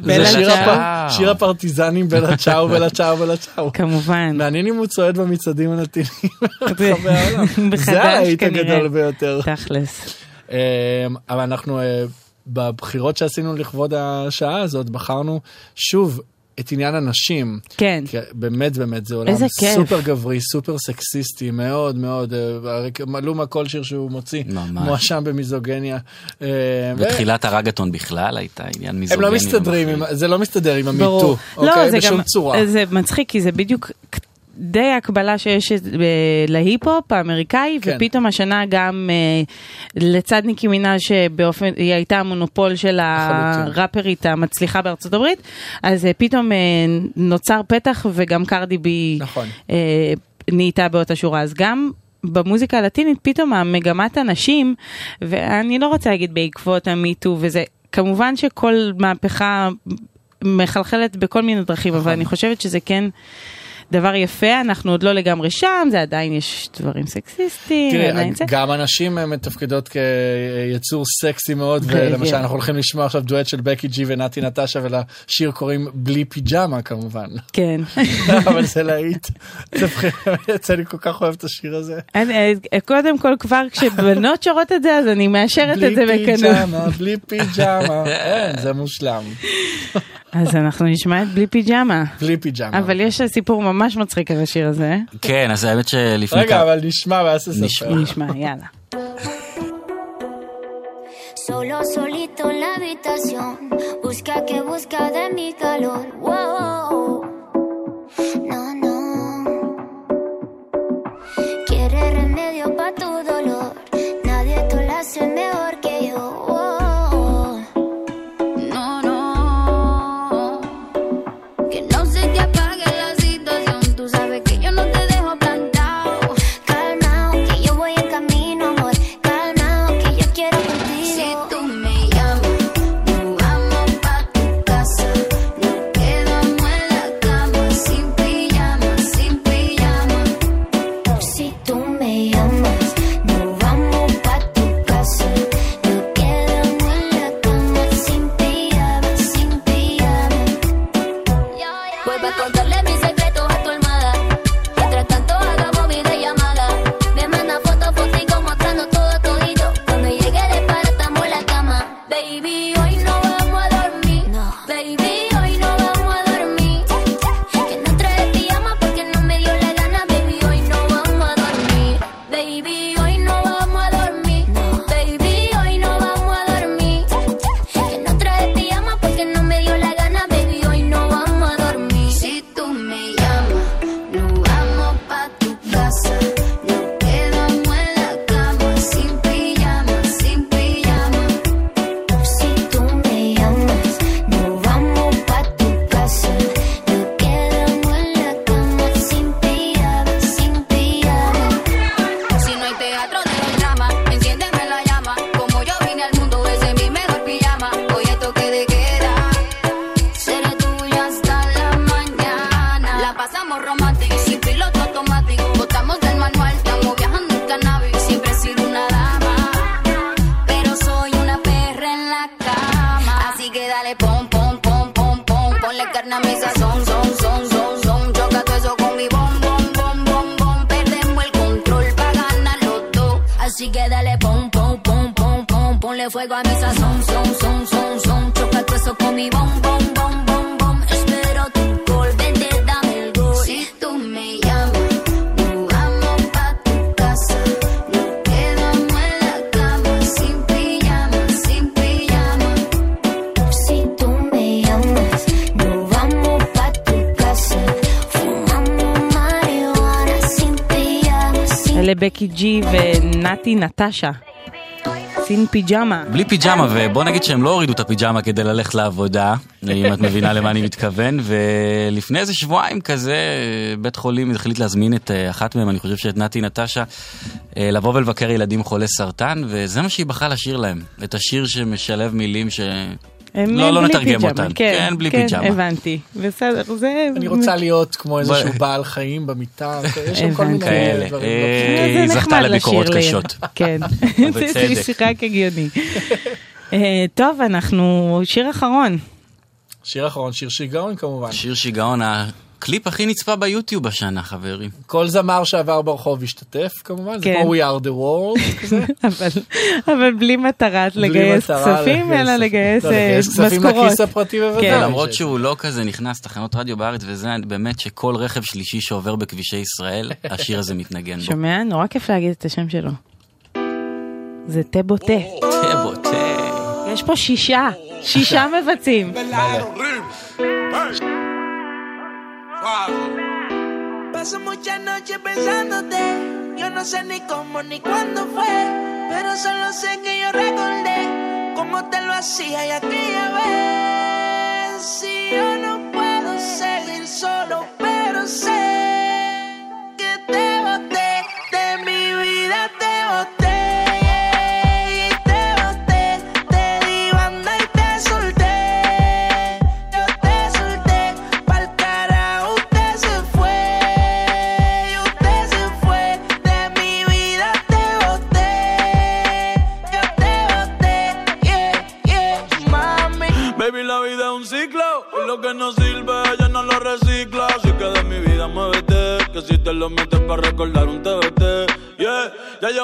שיר הפרטיזנים בלה [LAUGHS] צ'או, בלה צ'או, בלה צ'או. כמובן. מעניין אם הוא צועד במצעדים הלטיניים ברחבי העולם. בחדש זה כנראה. הגדול ביותר. תכלס. אמ, אבל אנחנו אה, בבחירות שעשינו לכבוד השעה הזאת בחרנו שוב את עניין הנשים. כן. כי באמת באמת זה עולם איזה כיף. סופר גברי, סופר סקסיסטי, מאוד מאוד, אה, הרי מלאומה כל שיר שהוא מוציא, ממש. מואשם במיזוגניה. אה, ו- בתחילת הרגטון בכלל הייתה עניין הם מיזוגני. לא מסתדרים, עם- זה לא מסתדר עם. המיטו, לא, אוקיי? זה בשום גם, צורה. זה מצחיק כי זה בדיוק די הקבלה שיש אה, להיפ-הופ האמריקאי, כן. ופתאום השנה גם אה, לצד ניקי מנאז' שבאופן, היא הייתה המונופול של. הראפרית המצליחה בארצות הברית, אז אה, פתאום נוצר פתח וגם קרדי בי נכון. נהייתה באותה שורה. אז גם במוזיקה הלטינית פתאום המגמת הנשים, ואני לא רוצה להגיד בעקבות המיטו וזה, כמובן שכל מהפכה מחלחלת בכל מיני דרכים, אבל אני חושבת שזה כן דבר יפה, אנחנו עוד לא לגמרי שם, זה עדיין יש דברים סקסיסטיים, תראי, זה. גם הנשים הן מתפקדות כיצור סקסי מאוד. ולמשל אנחנו הולכים לשמוע עכשיו דואט של בקי ג'י ונתי נטשה ולשיר קוראים בלי פיג'מה כמובן. כן. [LAUGHS] אבל זה להיט. לי כל כך אוהב את השיר הזה. אני- אה, קודם כל כבר כשבנות שרות את זה אז אני מאשרת את זה בלי בקנאות. פיג'מה, בלי פיג'מה, [LAUGHS] זה מושלם. אז אנחנו נשמע את בלי פיג'מה. בלי פיג'מה. אבל יש סיפור ממש מצחיק על השיר הזה. כן, אז האמת שלפני רגע, אבל נשמע ואז. נשמע. נשמע, יאללה. Solo solito en la habitación, busca que busca de mi calor. Wow. No, no. Quiere remedio para tu dolor. Nadie te lo hace mejor Vuelve a contarle mis ונתי נטשה. סין פיג'מה. בלי פיג'מה, ובוא נגיד שהם לא הורידו את הפיג'מה כדי ללכת לעבודה, אם את מבינה למה אני מתכוון, ולפני איזה שבועיים כזה, בית חולים החליט להזמין את אה, אחת מהם, אני חושב שאת נתי נטשה, אה, לבוא ולבקר ילדים חולי סרטן, וזה מה שהיא בחרה לשיר להם, את השיר שמשלב מילים ש... הם לא, לא נתרגם אותן. כן, כן, בלי כן, פיג'מה. הבנתי. בסדר, זה... אני רוצה להיות כמו איזשהו בעל חיים במיטה, יש שם כל מיני כאלה. דברים. אה, זה היא זכתה לביקורות. קשות. כן. [LAUGHS] [LAUGHS] זה רק הגיוני. אה, טוב, אנחנו... שיר אחרון. שיר אחרון, שיר שיגעון כמובן. שיר שיגעון, הקליפ הכי נצפה ביוטיוב השנה, חברים. כל זמר שעבר ברחוב השתתף כמובן, זה כן. כמו We are the world [LAUGHS] כזה. אבל, אבל בלי מטרה בלי לגייס מטרה כספים, לגייס- אלא לגייס לא, אה, לגייס כספים משכורות. לכיס הפרטי בוודאי. כן. למרות שהוא לא כזה נכנס תחנות רדיו בארץ, וזה באמת שכל רכב שלישי שעובר בכבישי ישראל, [LAUGHS] השיר הזה מתנגן בו. שומע? נורא כיף להגיד את השם שלו. זה תה בוטה. תה בוטה. יש פה שישה, שישה מבצעים. Paso muchas noches pensándote. Yo no sé ni cómo ni cuándo fue. Pero solo sé que yo recordé cómo te lo hacía y aquella vez. Si yo no puedo seguir solo, pero sé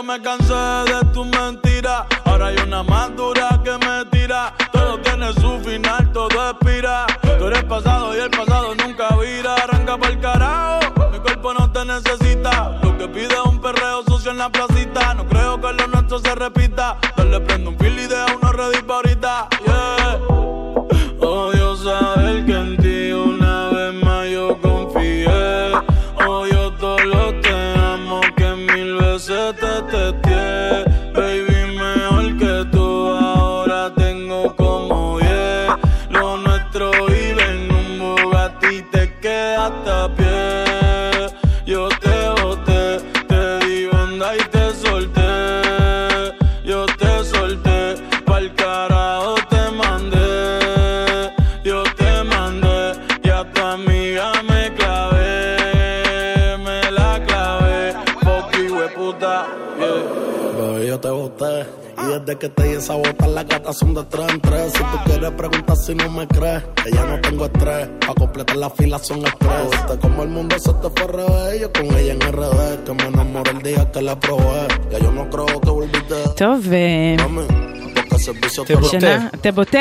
yo me cansé de tu mentira. Ahora hay una más dura que me tira. Todo tiene su final, todo expira. Tú eres pasado y el pasado nunca vira. Arranca para el carajo. Mi cuerpo no te necesita. Lo que pide es un perreo sucio en la placita. No creo que lo nuestro se repita. La fila son. Viste como el mundo se te fue al revés. Yo con ella en RD, que me enamoré el día que la probé. Ya yo no creo que volviste. טוב, אה, te השנה, תבוטה,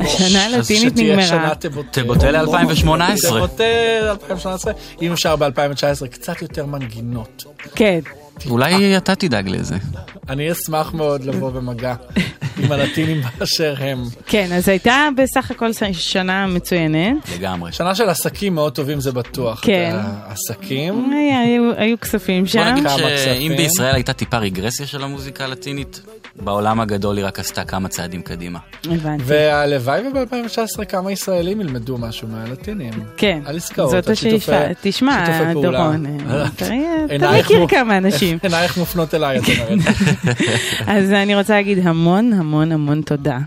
השנה הלטינית נגמרה. תבוטה ל-2018. תבוטה ל-2018, אם אפשר ב-2019 קצת יותר מנגינות. כן. אולי אתה תדאג לזה. אני אשמח מאוד לבוא במגע עם הלטינים באשר הם. כן, אז הייתה בסך הכל שנה מצוינת. לגמרי. שנה של עסקים מאוד טובים זה בטוח. כן. עסקים. היו, היו כספים בוא שם. נגיד כמה שאם. בישראל הייתה טיפה רגרסיה של המוזיקה הלטינית, בעולם הגדול היא רק עשתה כמה צעדים קדימה. הבנתי. והלוואי וב-2019 כמה ישראלים ילמדו משהו מהלטינים. כן, על עסקאות, זאת על שיתופי- השאיפה. תשמע. דורון, אה, אתה אתה מכיר כמה אנשים. עינייך מופנות אליי, את אומרת. [LAUGHS] אז אני רוצה להגיד המון המון המון תודה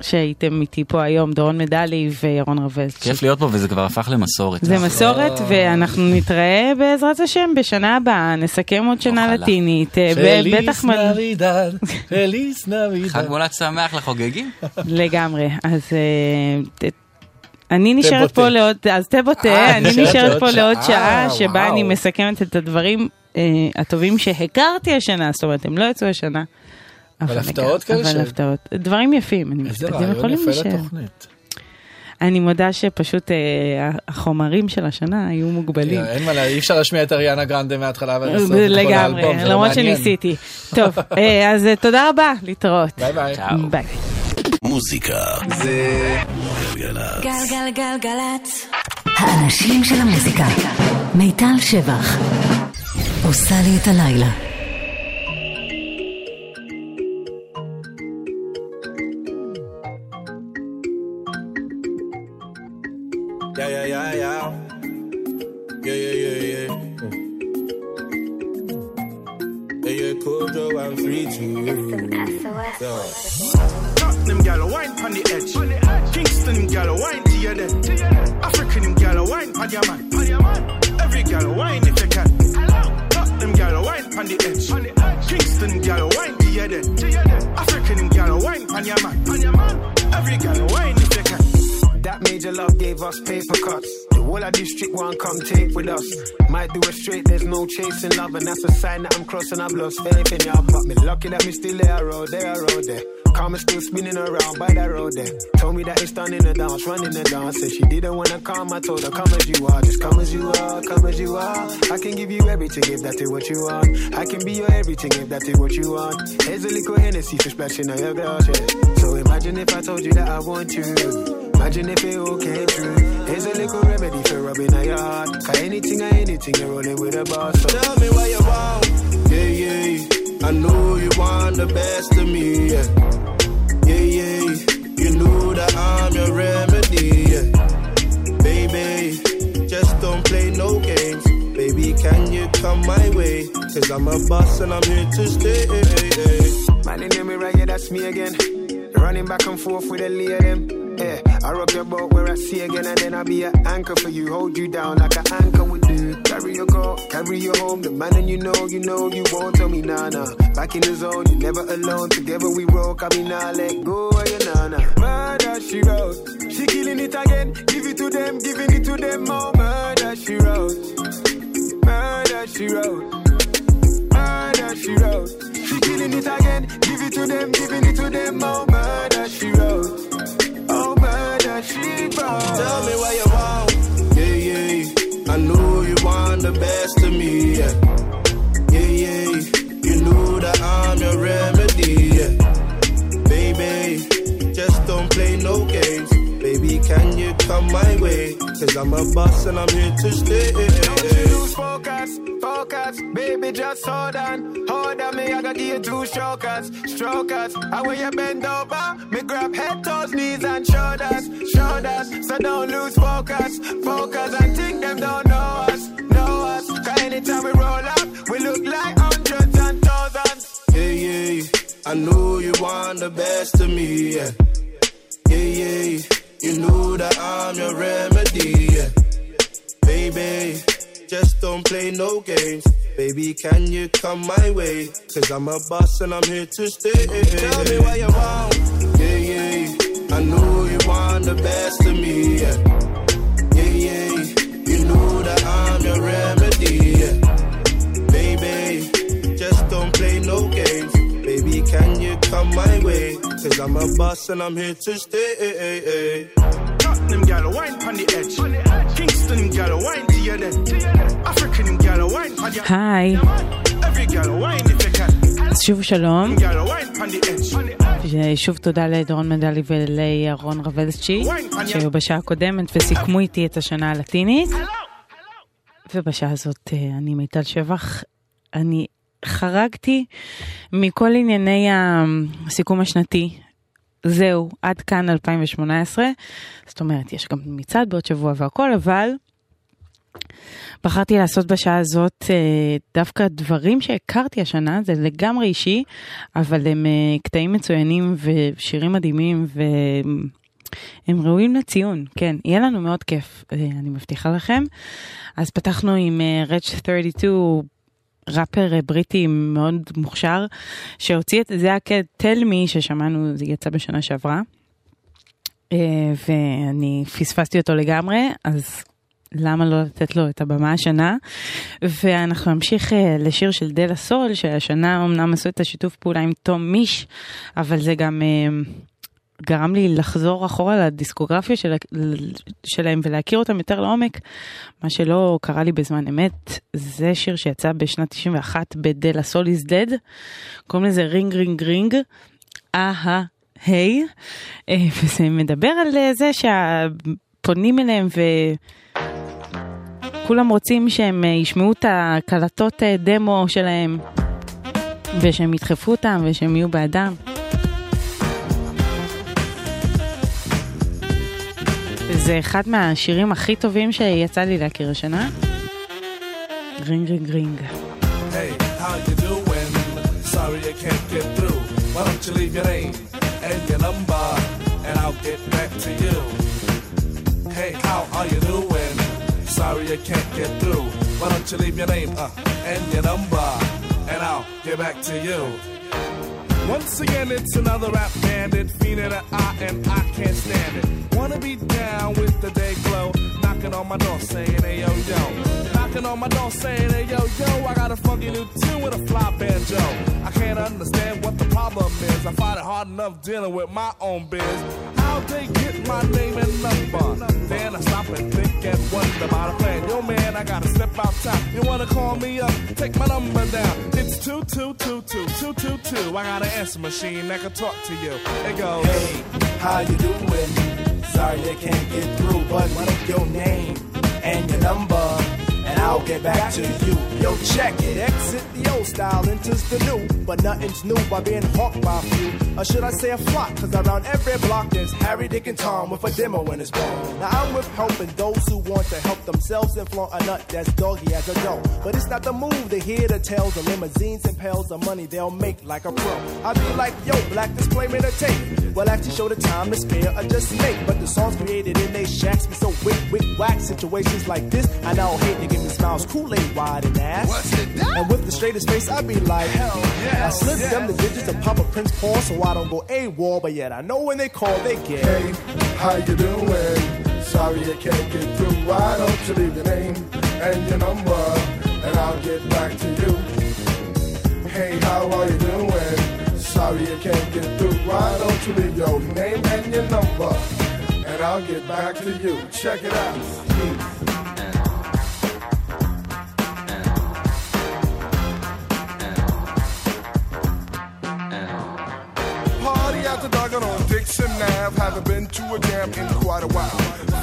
שהייתם איתי פה היום, דורון מדלי וירון רווה. כיף להיות פה וזה כבר הפך למסורת. זה מסורת ואנחנו נתראה בעזרת השם בשנה הבאה, נסכם עוד שנה. לטינית, אה, פליס בטח מ- נבידד, [LAUGHS] פליס נבידד. חג מולד שמח לחוגגים. לגמרי, אז אה, אני נשארת. פה לעוד, אז תבוטה, אה, אני נשארת פה לעוד שעה, שעה שבה. אני מסכמת את הדברים הטובים שהכרתי השנה, זאת אומרת הם לא יצאו השנה. אבל הפתעות כאלה אבל הפתעות, דברים יפים, אני איזה רעיון יפה. לתוכנית. אני מודה שפשוט אה, החומרים של השנה היו מוגבלים. אין מה, אי אפשר להשמיע את אריאנה גרנדה מההתחלה ועד הסוף. לגמרי, לא למרות. שניסיתי. [LAUGHS] טוב, אה, אז אה, תודה רבה, להתראות. ביי ביי. ביי. מוזיקה זה גלגלצ. גלגלגלגלצ. האנשים של המוזיקה. מיטל שבח. עושה לי את הלילה. Yeah, yeah, yeah, yeah. Yeah, yeah, yeah, yeah. Yeah, yeah, Kojo, I'm free to. Yeah. Tottenham gal wine on the edge. Kingston gal wine to your dead. African gal wine on your man. Every gal wine if you can. Tottenham gal wine on the edge. Kingston gal wine to your dead. African gal wine on your man. Every gal wine if you can. That major love gave us paper cuts. The whole of district one come take with us. Might do it straight, there's no chasing love, and that's a sign that I'm crossing. I've lost faith in ya, but me lucky that me still there, road there, road there. Karma still spinning around by that road there. Told me that it's done in the dance, running the dance. Said she didn't wanna come, I told her come as you are, just come as you are, come as you are. I can give you everything if that is what you want. I can be your everything if that is what you want. Here's a little Hennessy for splashing on your glass, yeah. So imagine if I told you that I want you. Imagine if it all came true. Here's a little remedy for rubbing on your heart. Cause anything or anything, you're rolling with the boss. So. Tell me what you want. Yeah, yeah. I know you want the best of me. Yeah, yeah. yeah. You know that I'm your remedy. Yeah. Baby, just don't play no games. Baby, can you come my way? Cause I'm a boss and I'm here to stay. Man, you know me right, yeah, that's me again. Running back and forth with a of them. Yeah, I rock your boat where I see again, and then I'll be an anchor for you. Hold you down like an anchor would do. Carry your girl, carry you home. The man and you know, you know, you won't tell me nah. Back in the zone, you're never alone. Together we roll, I mean nah, let go of your nana. Murder she wrote, she killing it again. Give it to them, giving it to them more. Murder she wrote, murder she wrote, murder she wrote. She killing it again, give it to them, giving it to them more. Murder she wrote. Wrote. Tell me what you want. Yeah, yeah. I know you want the best of me. Yeah, yeah. yeah. You know that I'm your remedy. Yeah, baby. Just don't play no games. Baby, can you come my way? Cause I'm a boss and I'm here to stay. Don't you lose focus, focus, baby, just hold on. Hold on, me, I gotta give you two strokers, strokers. I when you bend over, me grab head, toes, knees, and shoulders, shoulders. So don't lose focus, focus. I think them don't know us, know us. Cause anytime we roll up, we look like hundreds and thousands. Yeah, yeah. I know you want the best of me. Yeah, yeah, yeah. You know that I'm your remedy. Yeah. Baby, just don't play no games. Baby, can you come my way? Cause I'm a boss and I'm here to stay. Tell me what you want. Yeah, yeah. I know you want the best of me. Yeah, yeah, yeah. You know that I'm your remedy. Can you come my way? Cause I'm a boss and I'm here to stay. Tottenham gal wine on the edge. Kingston gal wine to your dead. African gal wine on your היי, Every gal wine if you can. אז שוב שלום. ושוב תודה לדורון מדלי ולירון רבלצ'י, שהיו בשעה הקודמת וסיכמו איתי את השנה הלטינית. ובשעה הזאת אה, אני מיטל שבח, אני חרגתי מכל ענייני הסיכום השנתי. זהו, עד כאן 2018. זאת אומרת, יש גם מצעד בעוד שבוע והכל, אבל בחרתי לעשות בשעה הזאת אה, דווקא דברים שהכרתי השנה, זה לגמרי אישי, אבל הם אה, קטעים מצוינים ושירים מדהימים והם ראויים לציון, כן, יהיה לנו מאוד כיף, אה, אני מבטיחה לכם. אז פתחנו עם רץ' 32, ראפר אה, בריטי מאוד מוכשר, שהוציא את זה ה-Tell Me ששמענו, זה יצא בשנה שעברה. אה, ואני פספסתי אותו לגמרי, אז למה לא לתת לו את הבמה השנה? ואנחנו נמשיך אה, לשיר של דלה סול, שהשנה אמנם עשו את השיתוף פעולה עם תום מיש, אבל זה גם גרם לי לחזור אחורה לדיסקוגרפיה של, שלהם ולהכיר אותם יותר לעומק, מה שלא קרה לי בזמן אמת. זה שיר שיצא בשנת 91 ב De La Soul Is Dead, קוראים לזה Ring Ring Ring. אהה. היי, אה, וזה מדבר על אה, זה שהפונים אליהם וכולם רוצים שהם אה, ישמעו את הקלטות דמו שלהם ושהם ידחפו אותם ושהם יהיו בעדם. זה אחד מהשירים הכי טובים שיצא לי להכיר השנה. רינג רינג רינג. Hey, how are you doing? Sorry I can't get through. Why don't you leave your name uh, and your number and I'll get back to you. Once again, it's another rap bandit, fiending an eye, and I can't stand it. Wanna be down with the day glow, knocking on my door saying, hey yo yo. Knocking on my door saying, hey yo yo, I got a funky new tune with a fly banjo. I can't understand what the problem is. I find it hard enough dealing with my own biz. How'd they get my name and number? Then I stop and think and wonder about a plan. Yo man, I gotta step outside. You wanna call me up? Take my number down. It's two two two two two two two. I got an answer machine that can talk to you. It goes. Hey, how you doing? Sorry I can't get through, but what your name and your number, I'll get back to you. Yo, check it. Exit the old style, enters the new. But nothing's new by being hawked by a few. Or should I say a flock? Cause around every block there's Harry, Dick, and Tom with a demo in his ball. Now I'm with helping those who want to help themselves and flaunt a nut that's doggy as a dough. But it's not the move to hear the tales of limousines and pails of money they'll make like a pro. I be like, yo, black display made a tape. Well, actually show the time to spare or just make. But the songs created in they shacks be so wick, wick, whack. Situations like this, I now hate to give me smiles, Kool-Aid wide and ass. What's it done? And with the straightest face, I be like, hell yeah. I slip them the digits of Papa Prince Paul so I don't go AWOL, but yet I know when they call, they get. Hey, how you doing? Sorry I can't get through. Why don't you leave your name and your number, and I'll get back to you. Hey, how are you doing? Sorry I can't get through. Why don't you leave your name and your number, and I'll get back to you. Check it out. The Duggan on Dixon Ave. Haven't been to a jam in quite a while.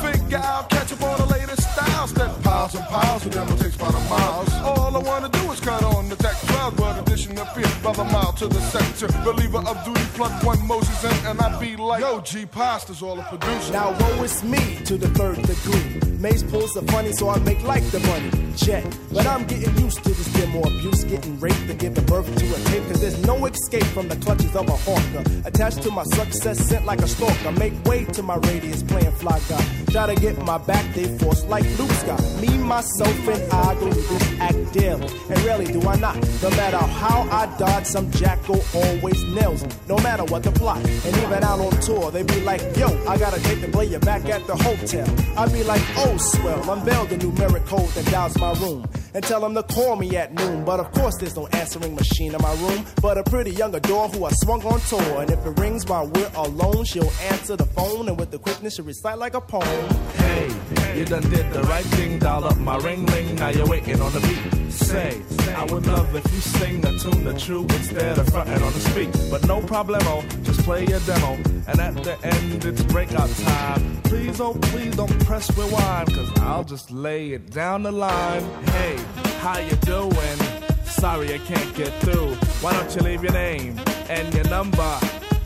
Figure I'll catch up on the latest styles. That piles and piles of them takes by the miles. All I wanna is cut on the tech 12, but addition appear by the mile to the sector. Believer of duty, plug one Moses in, and I be like, yo, G Pasta's all a producer. Now woe is me to the third degree. Maze pulls the funny, so I make like the money. Check. But I'm getting used to this demo abuse, getting raped and giving birth to a tape. Cause there's no escape from the clutches of a hawker. Attached to my success, sent like a stalker. Make way to my radius, playing fly guy. Try to get my back, they force like Luke Scott. Me, myself, and I go through act daily. And rarely do I not. No matter how I dodge, some jackal always nails me. No matter what the plot. And even out on tour, they be like, yo, I got a date to play back at the hotel. I be like, oh, swell, unveil the numeric code that dials my room. And tell them to call me at noon. But of course, there's no answering machine in my room. But a pretty young adore who I swung on tour. And if it rings while we're alone, she'll answer the phone. And with the quickness, she'll recite like a poem. Hey, you done did the right thing, dial up my ring ring, now you're waiting on the beat. Say, I would love if you sing the tune the true instead of fronting on the speak. But no problemo, oh, just play your demo. And at the end, it's breakout time. Please, oh please don't press rewind, cause I'll just lay it down the line. Hey, how you doing? Sorry I can't get through. Why don't you leave your name and your number,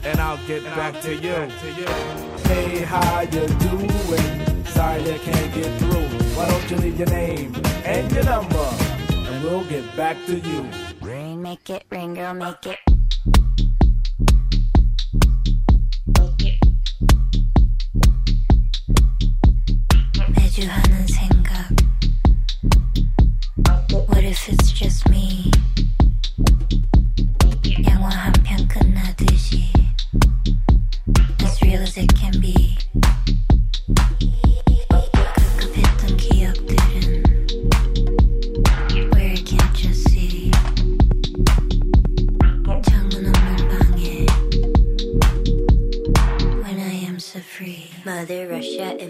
and I'll get back to you. Hey, how you doing? Sorry I can't get through. Why don't you leave your name and your number, and we'll get back to you. Ring, make it ring, girl, make it. What if it's just me?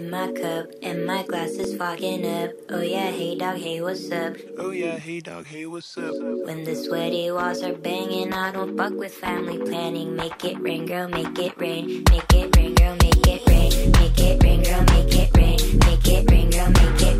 In my cup, and my glass is fogging up. Oh yeah, hey dog, hey what's up? Oh yeah, hey dog, hey what's up? When the sweaty walls are banging, I don't fuck with family planning. Make it rain, girl, make it rain. Make it rain, girl, make it rain. Make it rain, girl, make it rain. Make it rain, girl, make it rain.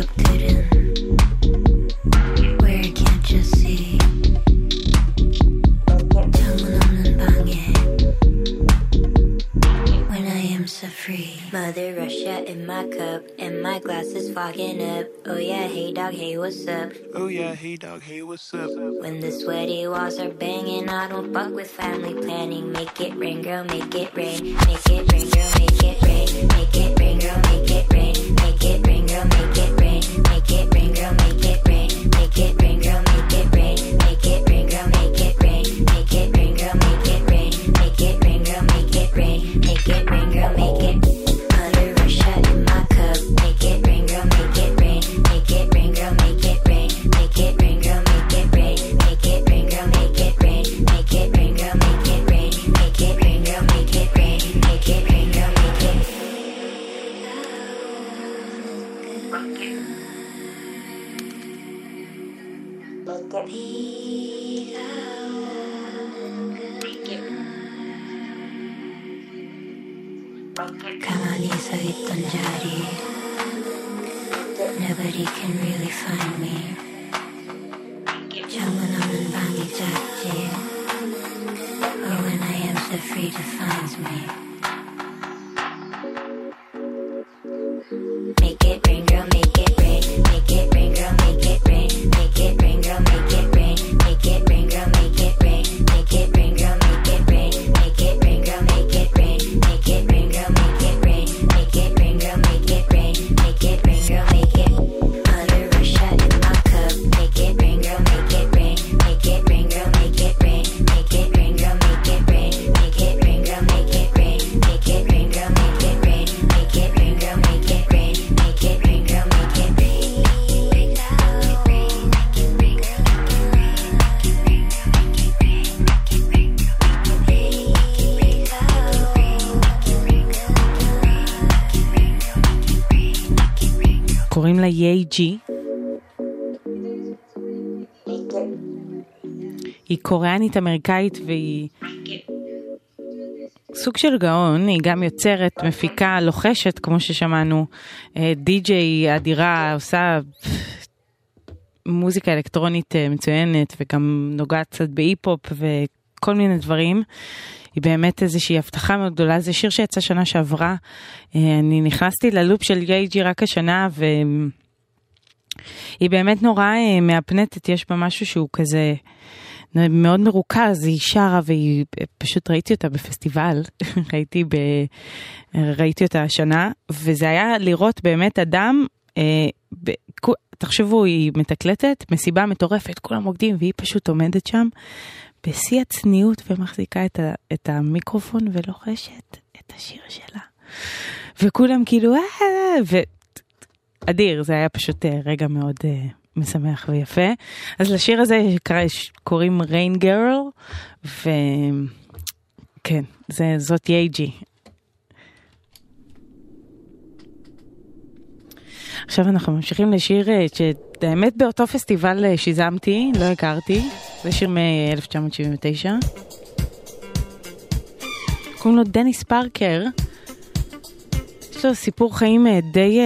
When I am so free, mother rush in my cup and my glasses fogging up. Oh yeah, hey dog, hey, what's up? Oh yeah, hey dog, hey, what's up? When the sweaty walls are banging, I don't fuck with family planning. Make it rain, girl, make it rain. Make it rain, girl, make it rain. Make it rain, girl. Make it rain, ג'י. היא קוריאנית אמריקאית והיא סוג של גאון, היא גם יוצרת, מפיקה, לוחשת, כמו ששמענו, אה, די-ג'יי אדירה, עושה מוזיקה אלקטרונית אה, מצוינת וגם נוגעת קצת בהיפ-הופ וכל מיני דברים. היא באמת איזושהי הבטחה מאוד גדולה, זה שיר שיצא שנה שעברה. אה, אני נכנסתי ללופ של יי-ג'י רק השנה והיא באמת נורא אה, מהפנטת, יש בה משהו שהוא כזה מאוד מרוכז, היא שרה והיא, פשוט ראיתי אותה בפסטיבל, [LAUGHS] ראיתי, ב, ראיתי אותה השנה, וזה היה לראות באמת אדם, אה, ב, תחשבו, היא מתקלטת, מסיבה מטורפת, כולם רוקדים והיא פשוט עומדת שם. בשיא הצניעות ומחזיקה את, ה, את המיקרופון ולוחשת את השיר שלה. וכולם כאילו, אה, ו... אדיר, זה היה פשוט אה, רגע מאוד אה, משמח ויפה. אז לשיר הזה קוראים ריין גרל, וכן, זה, זאת יייג'י. עכשיו אנחנו ממשיכים לשיר אה, שהאמת באותו פסטיבל שיזמתי, לא הכרתי, זה שיר מ-1979. קוראים לו דניס פארקר. יש לו סיפור חיים אה, די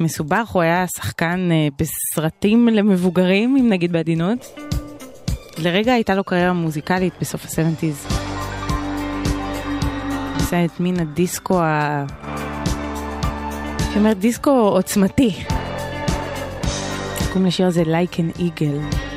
מסובך, הוא היה שחקן בסרטים למבוגרים, אם נגיד בעדינות. לרגע הייתה לו קריירה מוזיקלית בסוף ה-70's. עושה את מין הדיסקו ה... אומרת דיסקו עוצמתי. קוראים לשיר הזה Like an Eagle.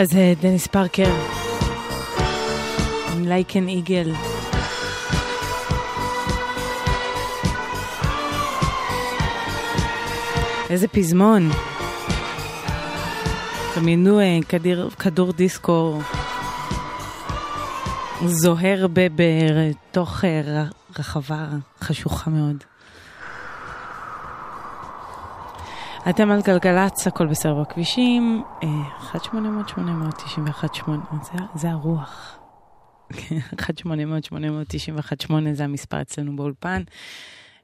אז אה, דניס פארקר, עם לייקן איגל. איזה פזמון. דמיינו אה, כדור דיסקו זוהר ב- בתוך אה, ר- רחבה חשוכה מאוד. אתם על גלגלצ, הכל בסדר בכבישים, אה, 1-800-891-8, זה, זה הרוח. 1-800-891-8 זה המספר אצלנו באולפן.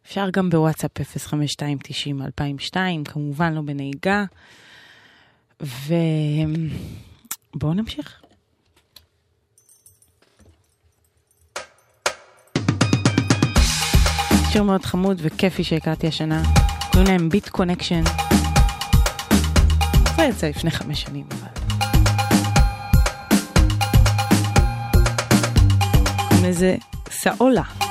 אפשר גם בוואטסאפ 05290-2002, כמובן לא בנהיגה. ובואו נמשיך. שיר מאוד חמוד וכיפי שהכרתי השנה, קוראים להם ביט קונקשן. זה יצא לפני חמש שנים, אבל... קוראים סאולה.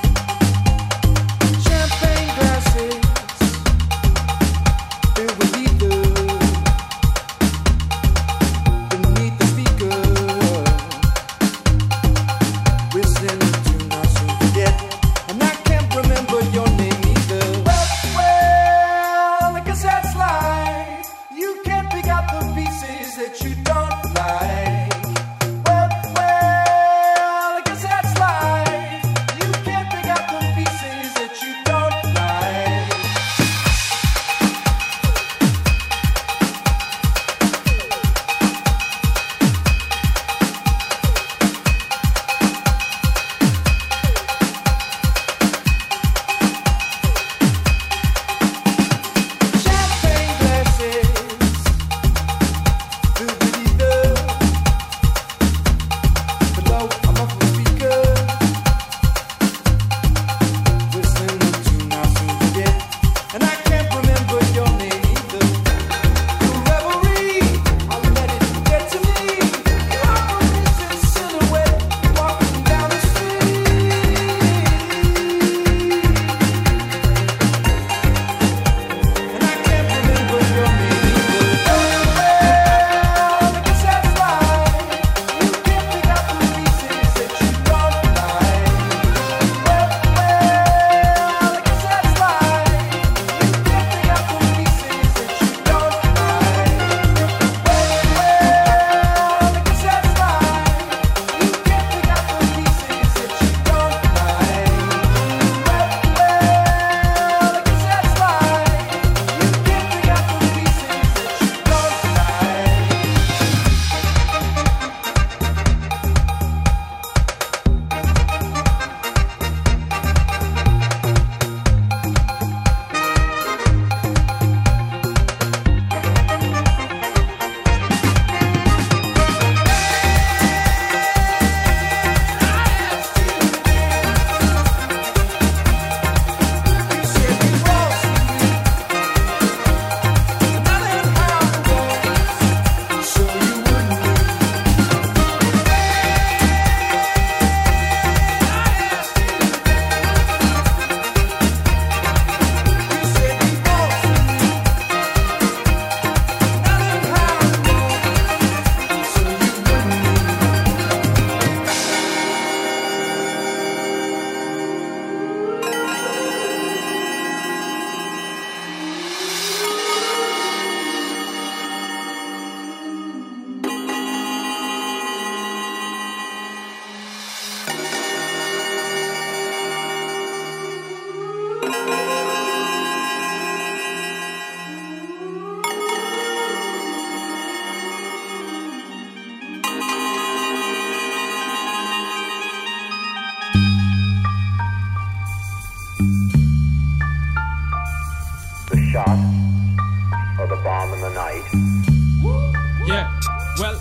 The bomb in the night. Yeah, well,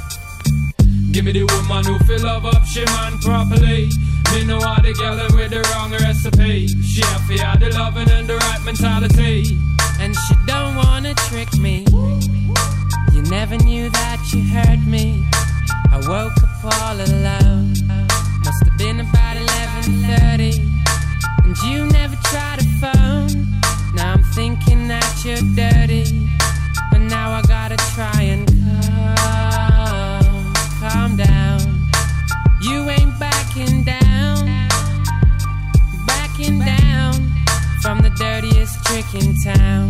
give me the woman who feel love up she man properly. Me know how the girl them with the wrong recipe. She have for have the loving and the right mentality. And she don't wanna trick me. You never knew that you hurt me. I woke up all alone. Must have been about 11:30. And you never tried a phone. Now I'm thinking that you're dirty now I gotta try and calm, calm down. You ain't backing down, backing down from the dirtiest trick in town.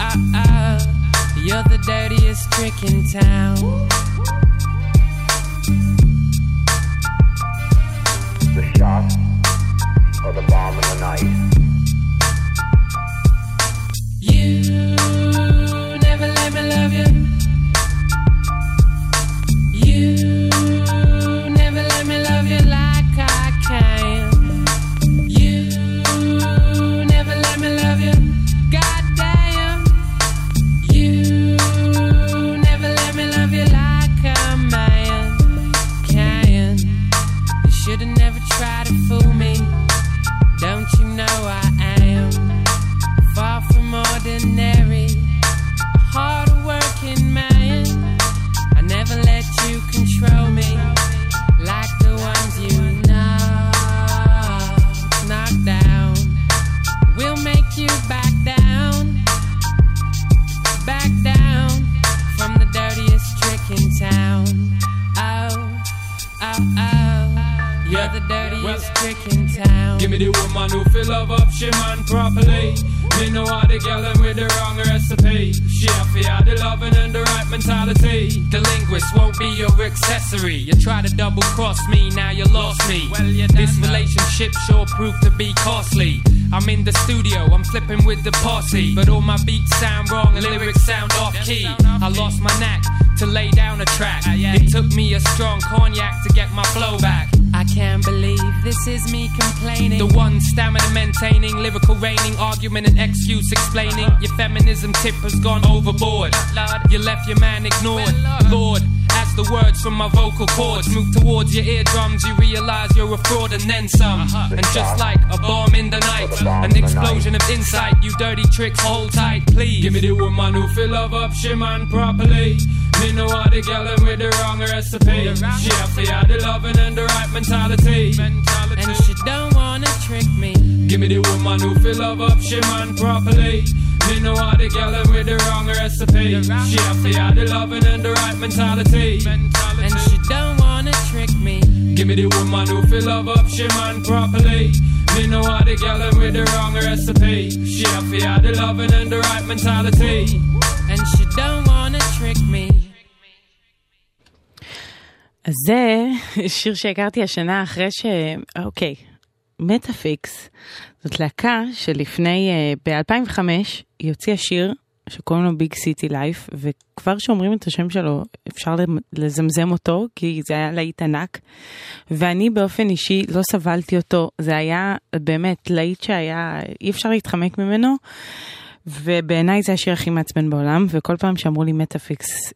Uh uh, you're the dirtiest trick in town. The shot or the bomb in the night. You ciebie accessory. You try to double cross me, now you lost me. this relationship sure proved to be costly. I'm in the studio, I'm flipping with the posse. But all my beats sound wrong and lyrics sound off key. I lost my knack to lay down a track. Ah, it took me a strong cognac to get my flow back. I can't believe this is me complaining. The one stamina maintaining, lyrical reigning, argument and excuse explaining. Uh-huh. Your feminism tip has gone overboard. You left your man ignored. Lord, as the words from my vocal cords move towards your eardrums, you realize you're a fraud and then some. Uh-huh. And just like a bomb in the night, an explosion of insight, you dirty tricks, hold tight, please. Give me the woman who feel love up she man properly. Me know how the girl them with the wrong recipe. She have to have the loving and the right mentality. And she don't wanna trick me. Give me the woman who feel love up she man properly. Me know how the them with the wrong recipe. She have to have the loving and the right mentality. And she don't wanna trick me. Give me the woman who feel love up she man properly. Me know how the them with the wrong recipe. She have to have the loving and the right mentality. And she don't wanna trick me. אז זה שיר שהכרתי השנה אחרי ש... אוקיי, מטאפיקס, זאת להקה שלפני, ב-2005, היא הוציאה שיר שקוראים לו Big City Life, וכבר שאומרים את השם שלו אפשר לזמזם אותו, כי זה היה להיט ענק, ואני באופן אישי לא סבלתי אותו, זה היה באמת להיט שהיה, אי אפשר להתחמק ממנו. ובעיניי זה השיר הכי מעצבן בעולם, וכל פעם שאמרו לי מטאפיקס,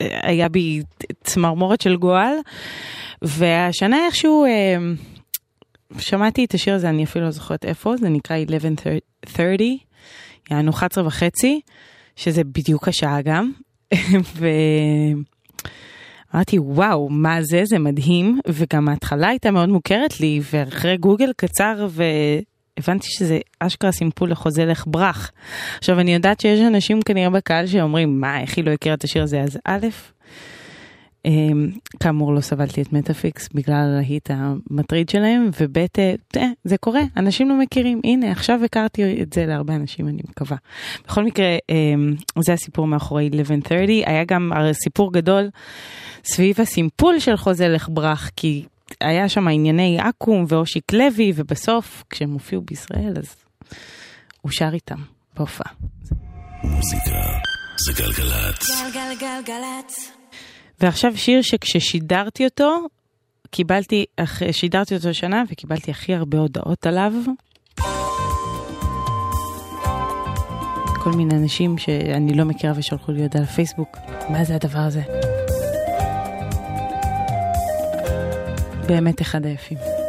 היה בי צמרמורת של גועל, והשנה איכשהו אה, שמעתי את השיר הזה, אני אפילו לא זוכרת איפה, זה נקרא 1130, יענו 11 וחצי, שזה בדיוק השעה גם, [LAUGHS] ואמרתי וואו, מה זה, זה מדהים, וגם ההתחלה הייתה מאוד מוכרת לי, ואחרי גוגל קצר ו... הבנתי שזה אשכרה סימפול לחוזה לך ברח. עכשיו אני יודעת שיש אנשים כנראה בקהל שאומרים מה איך היא לא הכירה את השיר הזה? אז א', כאמור לא סבלתי את מטאפיקס בגלל הלהיט המטריד שלהם וב' אה, זה קורה אנשים לא מכירים הנה עכשיו הכרתי את זה להרבה אנשים אני מקווה. בכל מקרה אמ, זה הסיפור מאחורי 1130 היה גם סיפור גדול סביב הסימפול של חוזה לך ברח כי היה שם ענייני אקו"ם ואושיק לוי, ובסוף, כשהם הופיעו בישראל, אז הוא שר איתם בהופעה. מוזיקה זה גלגלצ. גלגלגלגלצ. ועכשיו שיר שכששידרתי אותו, קיבלתי, שידרתי אותו שנה וקיבלתי הכי הרבה הודעות עליו. כל מיני אנשים שאני לא מכירה ושלחו לי הודעה לפייסבוק, מה זה הדבר הזה? באמת אחד היפים.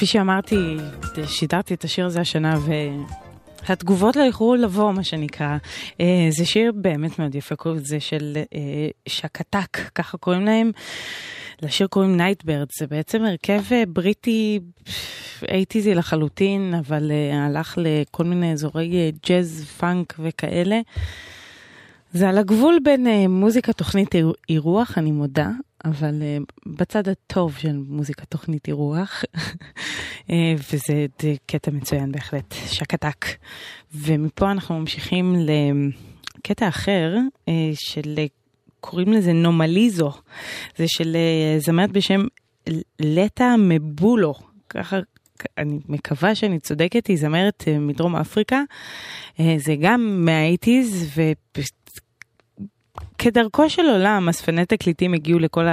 כפי שאמרתי, שידרתי את השיר הזה השנה, והתגובות לא איחרו לבוא, מה שנקרא. אה, זה שיר באמת מאוד יפה, קוראים לזה של אה, שקתק, ככה קוראים להם. לשיר קוראים Nightbird, זה בעצם הרכב אה, בריטי אייטיזי לחלוטין, אבל הלך לכל מיני אזורי ג'אז, פאנק וכאלה. זה על הגבול בין מוזיקה תוכנית אירוח, אני מודה, אבל uh, בצד הטוב של מוזיקה תוכנית אירוח, uh, [LAUGHS] וזה קטע מצוין בהחלט, שקתק. ומפה אנחנו ממשיכים לקטע אחר uh, של, קוראים לזה נומליזו, זה של uh, זמרת בשם לטה מבולו, ככה אני מקווה שאני צודקת, היא זמרת מדרום אפריקה, זה גם מהאיטיז, כדרכו של עולם, אספני תקליטים הגיעו לכל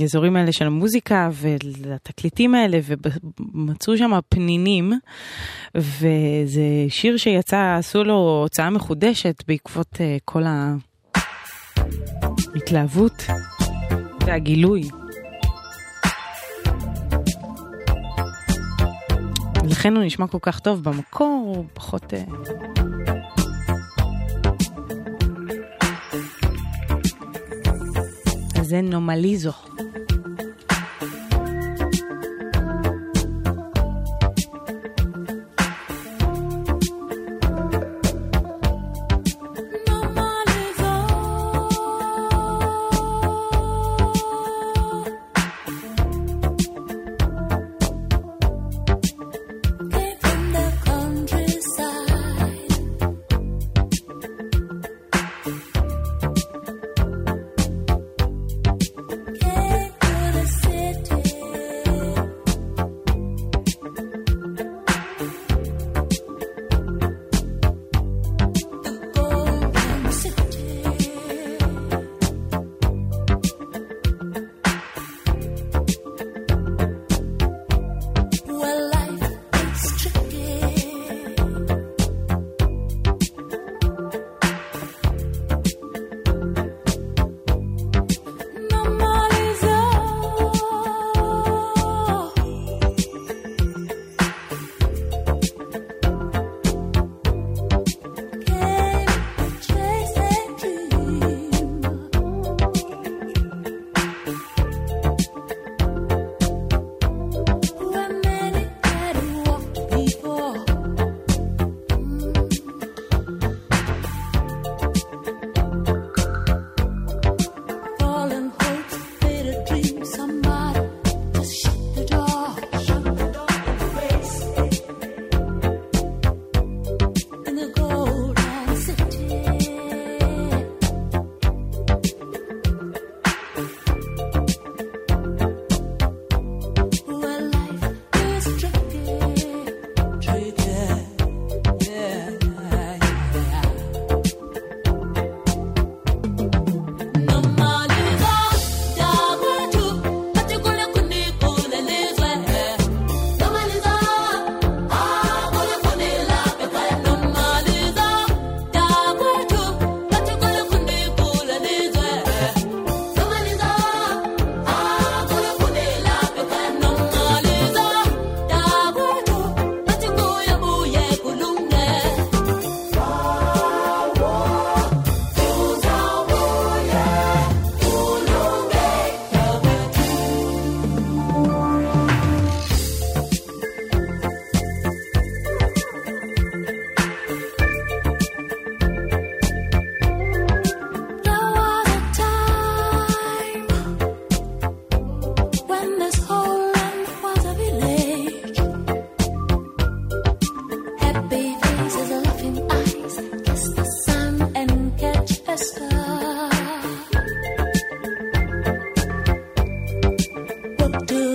האזורים האלה של המוזיקה ולתקליטים האלה ומצאו שם פנינים וזה שיר שיצא, עשו לו הוצאה מחודשת בעקבות אה, כל ההתלהבות והגילוי. לכן הוא נשמע כל כך טוב במקור, הוא פחות... זה נומליזו.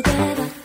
together.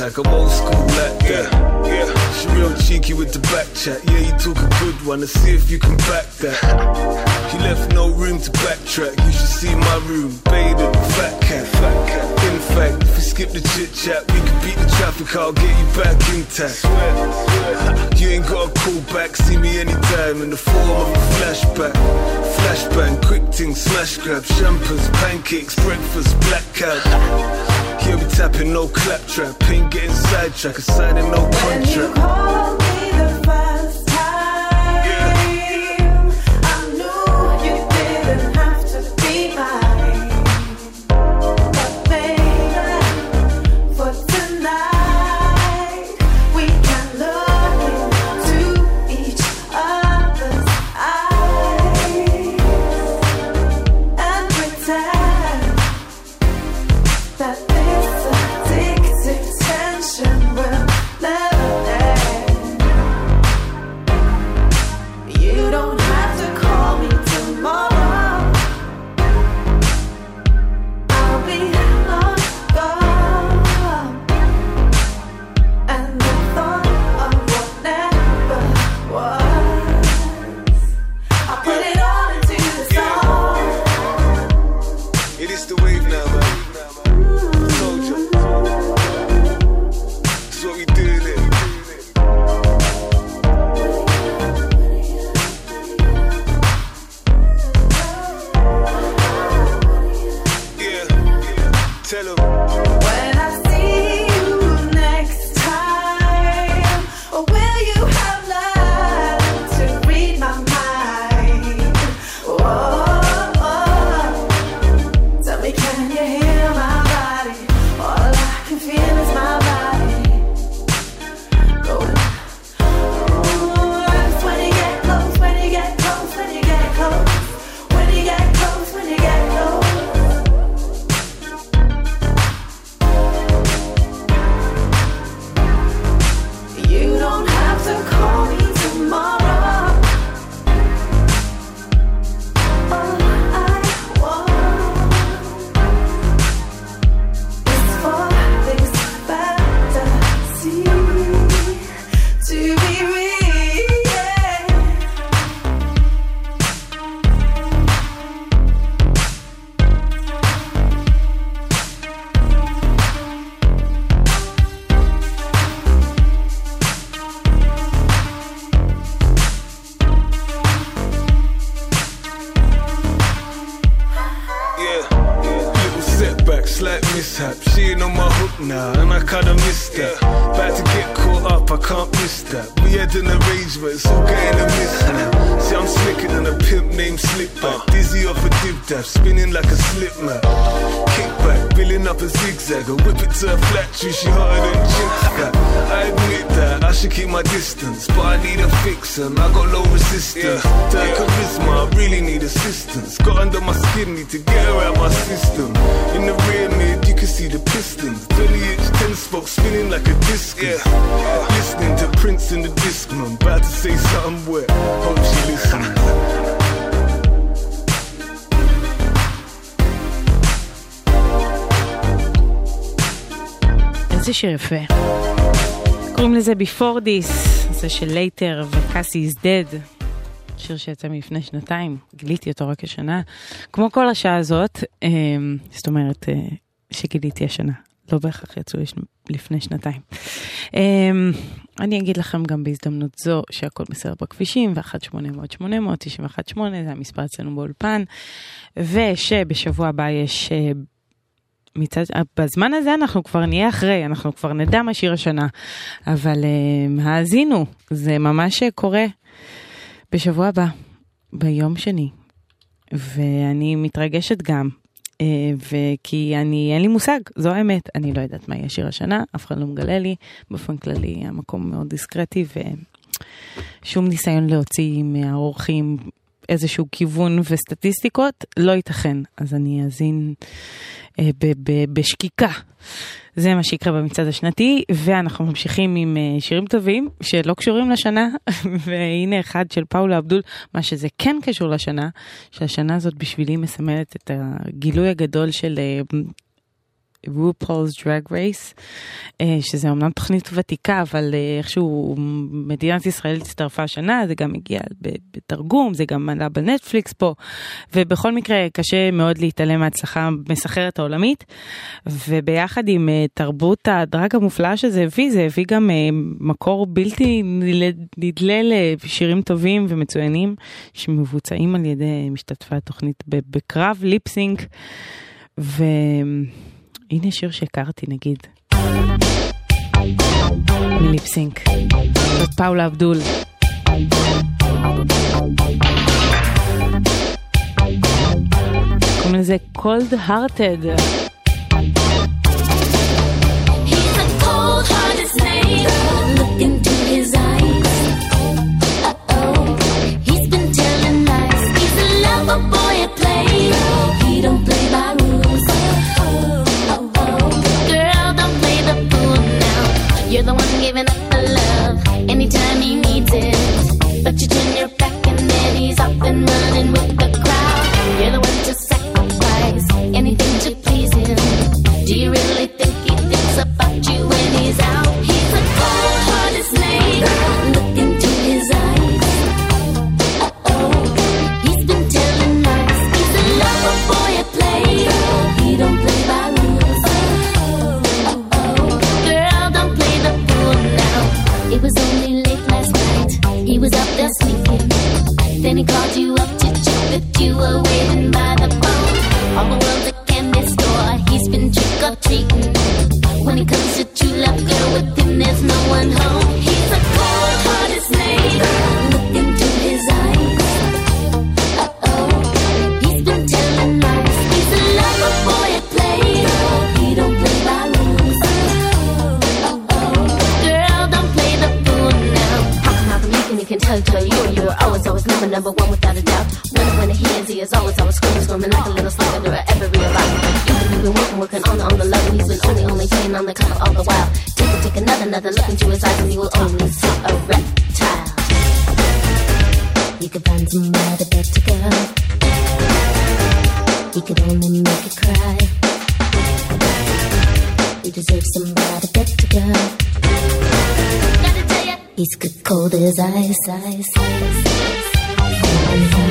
sea, for this, זה של לייטר וקאסי is dead, שיר שיצא מלפני שנתיים, גיליתי אותו רק השנה, כמו כל השעה הזאת, אמ, זאת אומרת אה, שגיליתי השנה, לא בהכרח יצאו לפני שנתיים. אמ, אני אגיד לכם גם בהזדמנות זו שהכל בסדר בכבישים, ו-1-800-800-918 זה המספר אצלנו באולפן, ושבשבוע הבא יש אה, מצד, אה, בזמן הזה אנחנו כבר נהיה אחרי, אנחנו כבר נדע מה שיר השנה, אבל אה, האזינו, זה ממש קורה בשבוע הבא, ביום שני, ואני מתרגשת גם, אה, וכי אני, אין לי מושג, זו האמת, אני לא יודעת מה יהיה שיר השנה, אף אחד לא מגלה לי, באופן כללי המקום מאוד דיסקרטי, ושום ניסיון להוציא מהאורחים איזשהו כיוון וסטטיסטיקות, לא ייתכן, אז אני אאזין. בשקיקה. זה מה שיקרה במצעד השנתי, ואנחנו ממשיכים עם אה, שירים טובים שלא קשורים לשנה, [LAUGHS] והנה אחד של פאולה אבדול, מה שזה כן קשור לשנה, שהשנה הזאת בשבילי מסמלת את הגילוי הגדול של אה, RuPaul's Drag Race, אה, שזה אמנם תוכנית ותיקה, אבל אה, איכשהו מדינת ישראל הצטרפה השנה, זה גם הגיע בתרגום, זה גם עלה בנטפליקס פה, ובכל מקרה קשה מאוד להתעלם מההצלחה המסחררת העולמית, וביחד עם אה, תרבות הדרג המופלאה שזה הביא, זה הביא גם מקור בלתי נדלה- לשירים טובים ומצוינים, שמבוצעים על ידי משתתפי התוכנית בקרב ליפסינק. ו... הנה שיר שהכרתי נגיד. מליפסינק. זאת פאולה אבדול. קוראים לזה cold hearted. don't play the one giving up the love anytime he needs it. But you turn your back and then he's off and running with he called you up to check that you were waiting by the phone. All the world's a candy store. He's been trick or treating. When it comes to true love, girl, with him there's no one home. Number one without a doubt. Winner, winner, he is, he is always, always screaming, screaming like a little slug under every realize. Even you've been working, working on the, on the love, and he's been only, only playing on the cover all the while. Take a, take another, another look into his eyes, and you will only see a reptile. You could find somebody better, girl. He could only make you cry. You deserve somebody better, girl. Gotta tell ya, he's good cold as ice, ice, ice. Ice, Bye.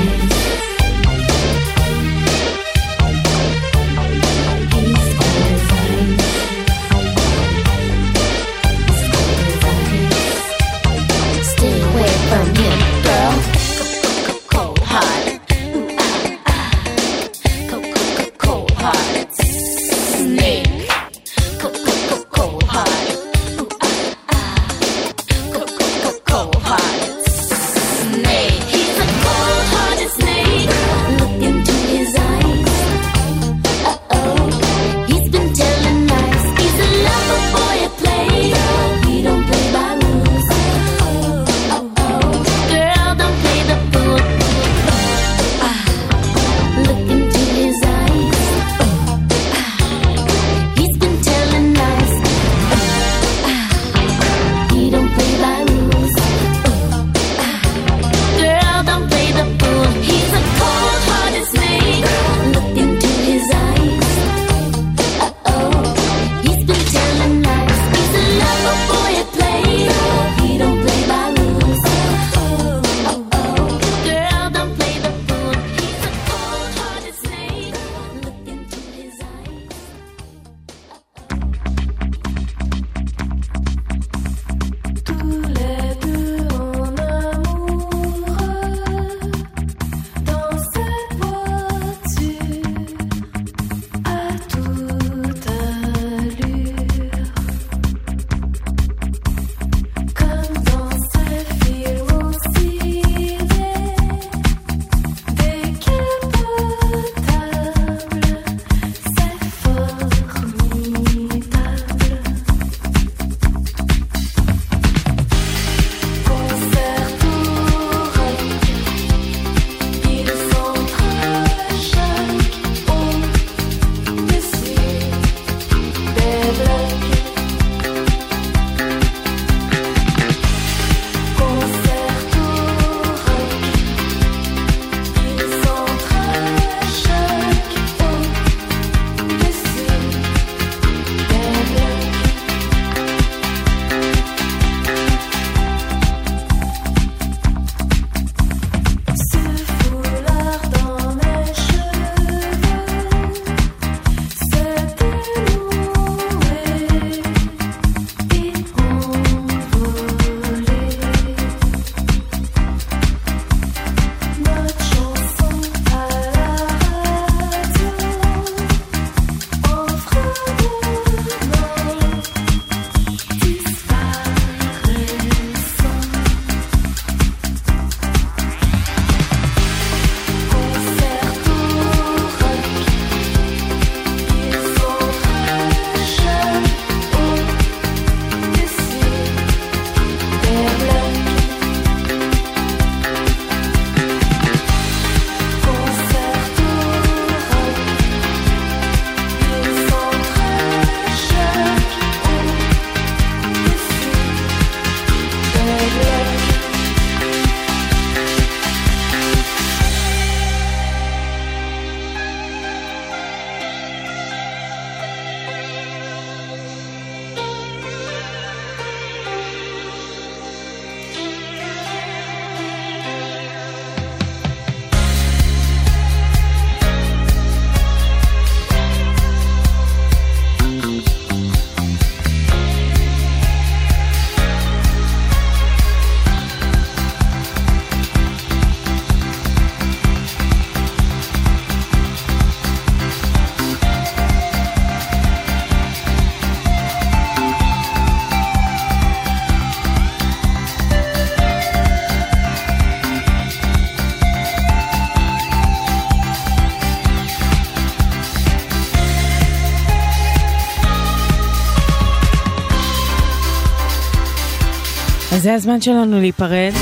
וזה הזמן שלנו להיפרד.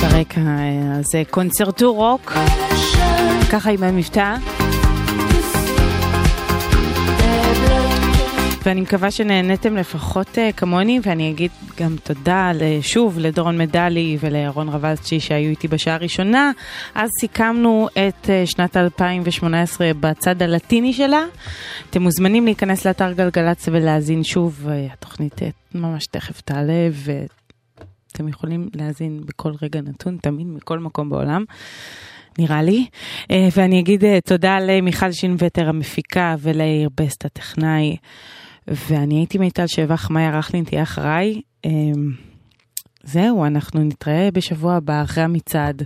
ברקע אה, זה קונצרטור רוק, ככה עם המבטא. ואני מקווה שנהניתם לפחות uh, כמוני, ואני אגיד גם תודה שוב לדורון מדלי ולירון רבצ'י שהיו איתי בשעה הראשונה. אז סיכמנו את uh, שנת 2018 בצד הלטיני שלה. אתם מוזמנים להיכנס לאתר גלגלצ ולהאזין שוב, uh, התוכנית ממש תכף תעלה, ואתם יכולים להאזין בכל רגע נתון, תמיד מכל מקום בעולם. נראה לי. ואני אגיד תודה למיכל שינווטר המפיקה וליאיר בסט הטכנאי. ואני הייתי מיטל שבח, מאיה רכלין תהיה אחריי. אמ, זהו, אנחנו נתראה בשבוע הבא אחרי המצעד.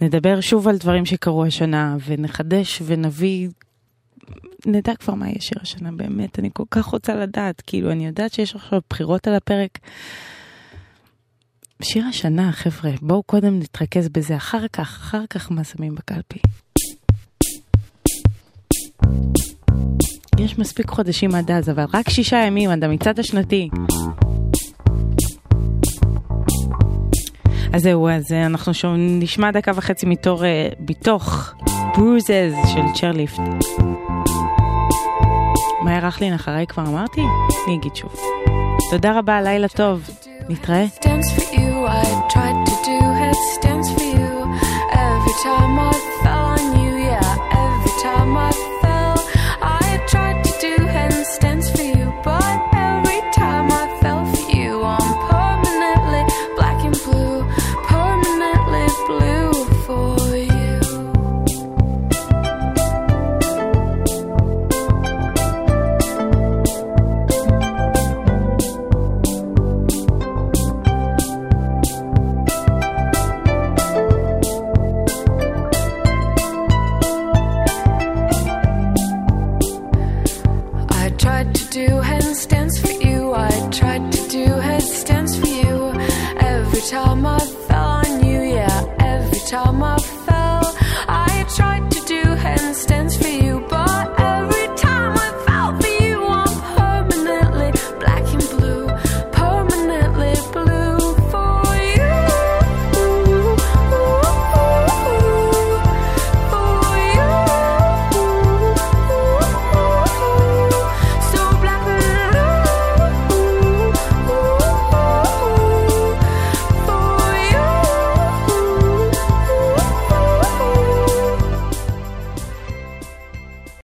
נדבר שוב על דברים שקרו השנה, ונחדש ונביא... נדע כבר מה יהיה שיר השנה, באמת, אני כל כך רוצה לדעת, כאילו, אני יודעת שיש עכשיו בחירות על הפרק. שיר השנה, חבר'ה, בואו קודם נתרכז בזה, אחר כך, אחר כך מה שמים בקלפי. יש מספיק חודשים עד אז, אבל רק שישה ימים עד המצעד השנתי. אז זהו, אז אה, אנחנו שוב נשמע דקה וחצי מתור, אה, מתוך ברוזז של צ'רליפט. מאיה רכלין אחריי כבר אמרתי? אני אגיד שוב. תודה רבה, לילה טוב, נתראה. Every time I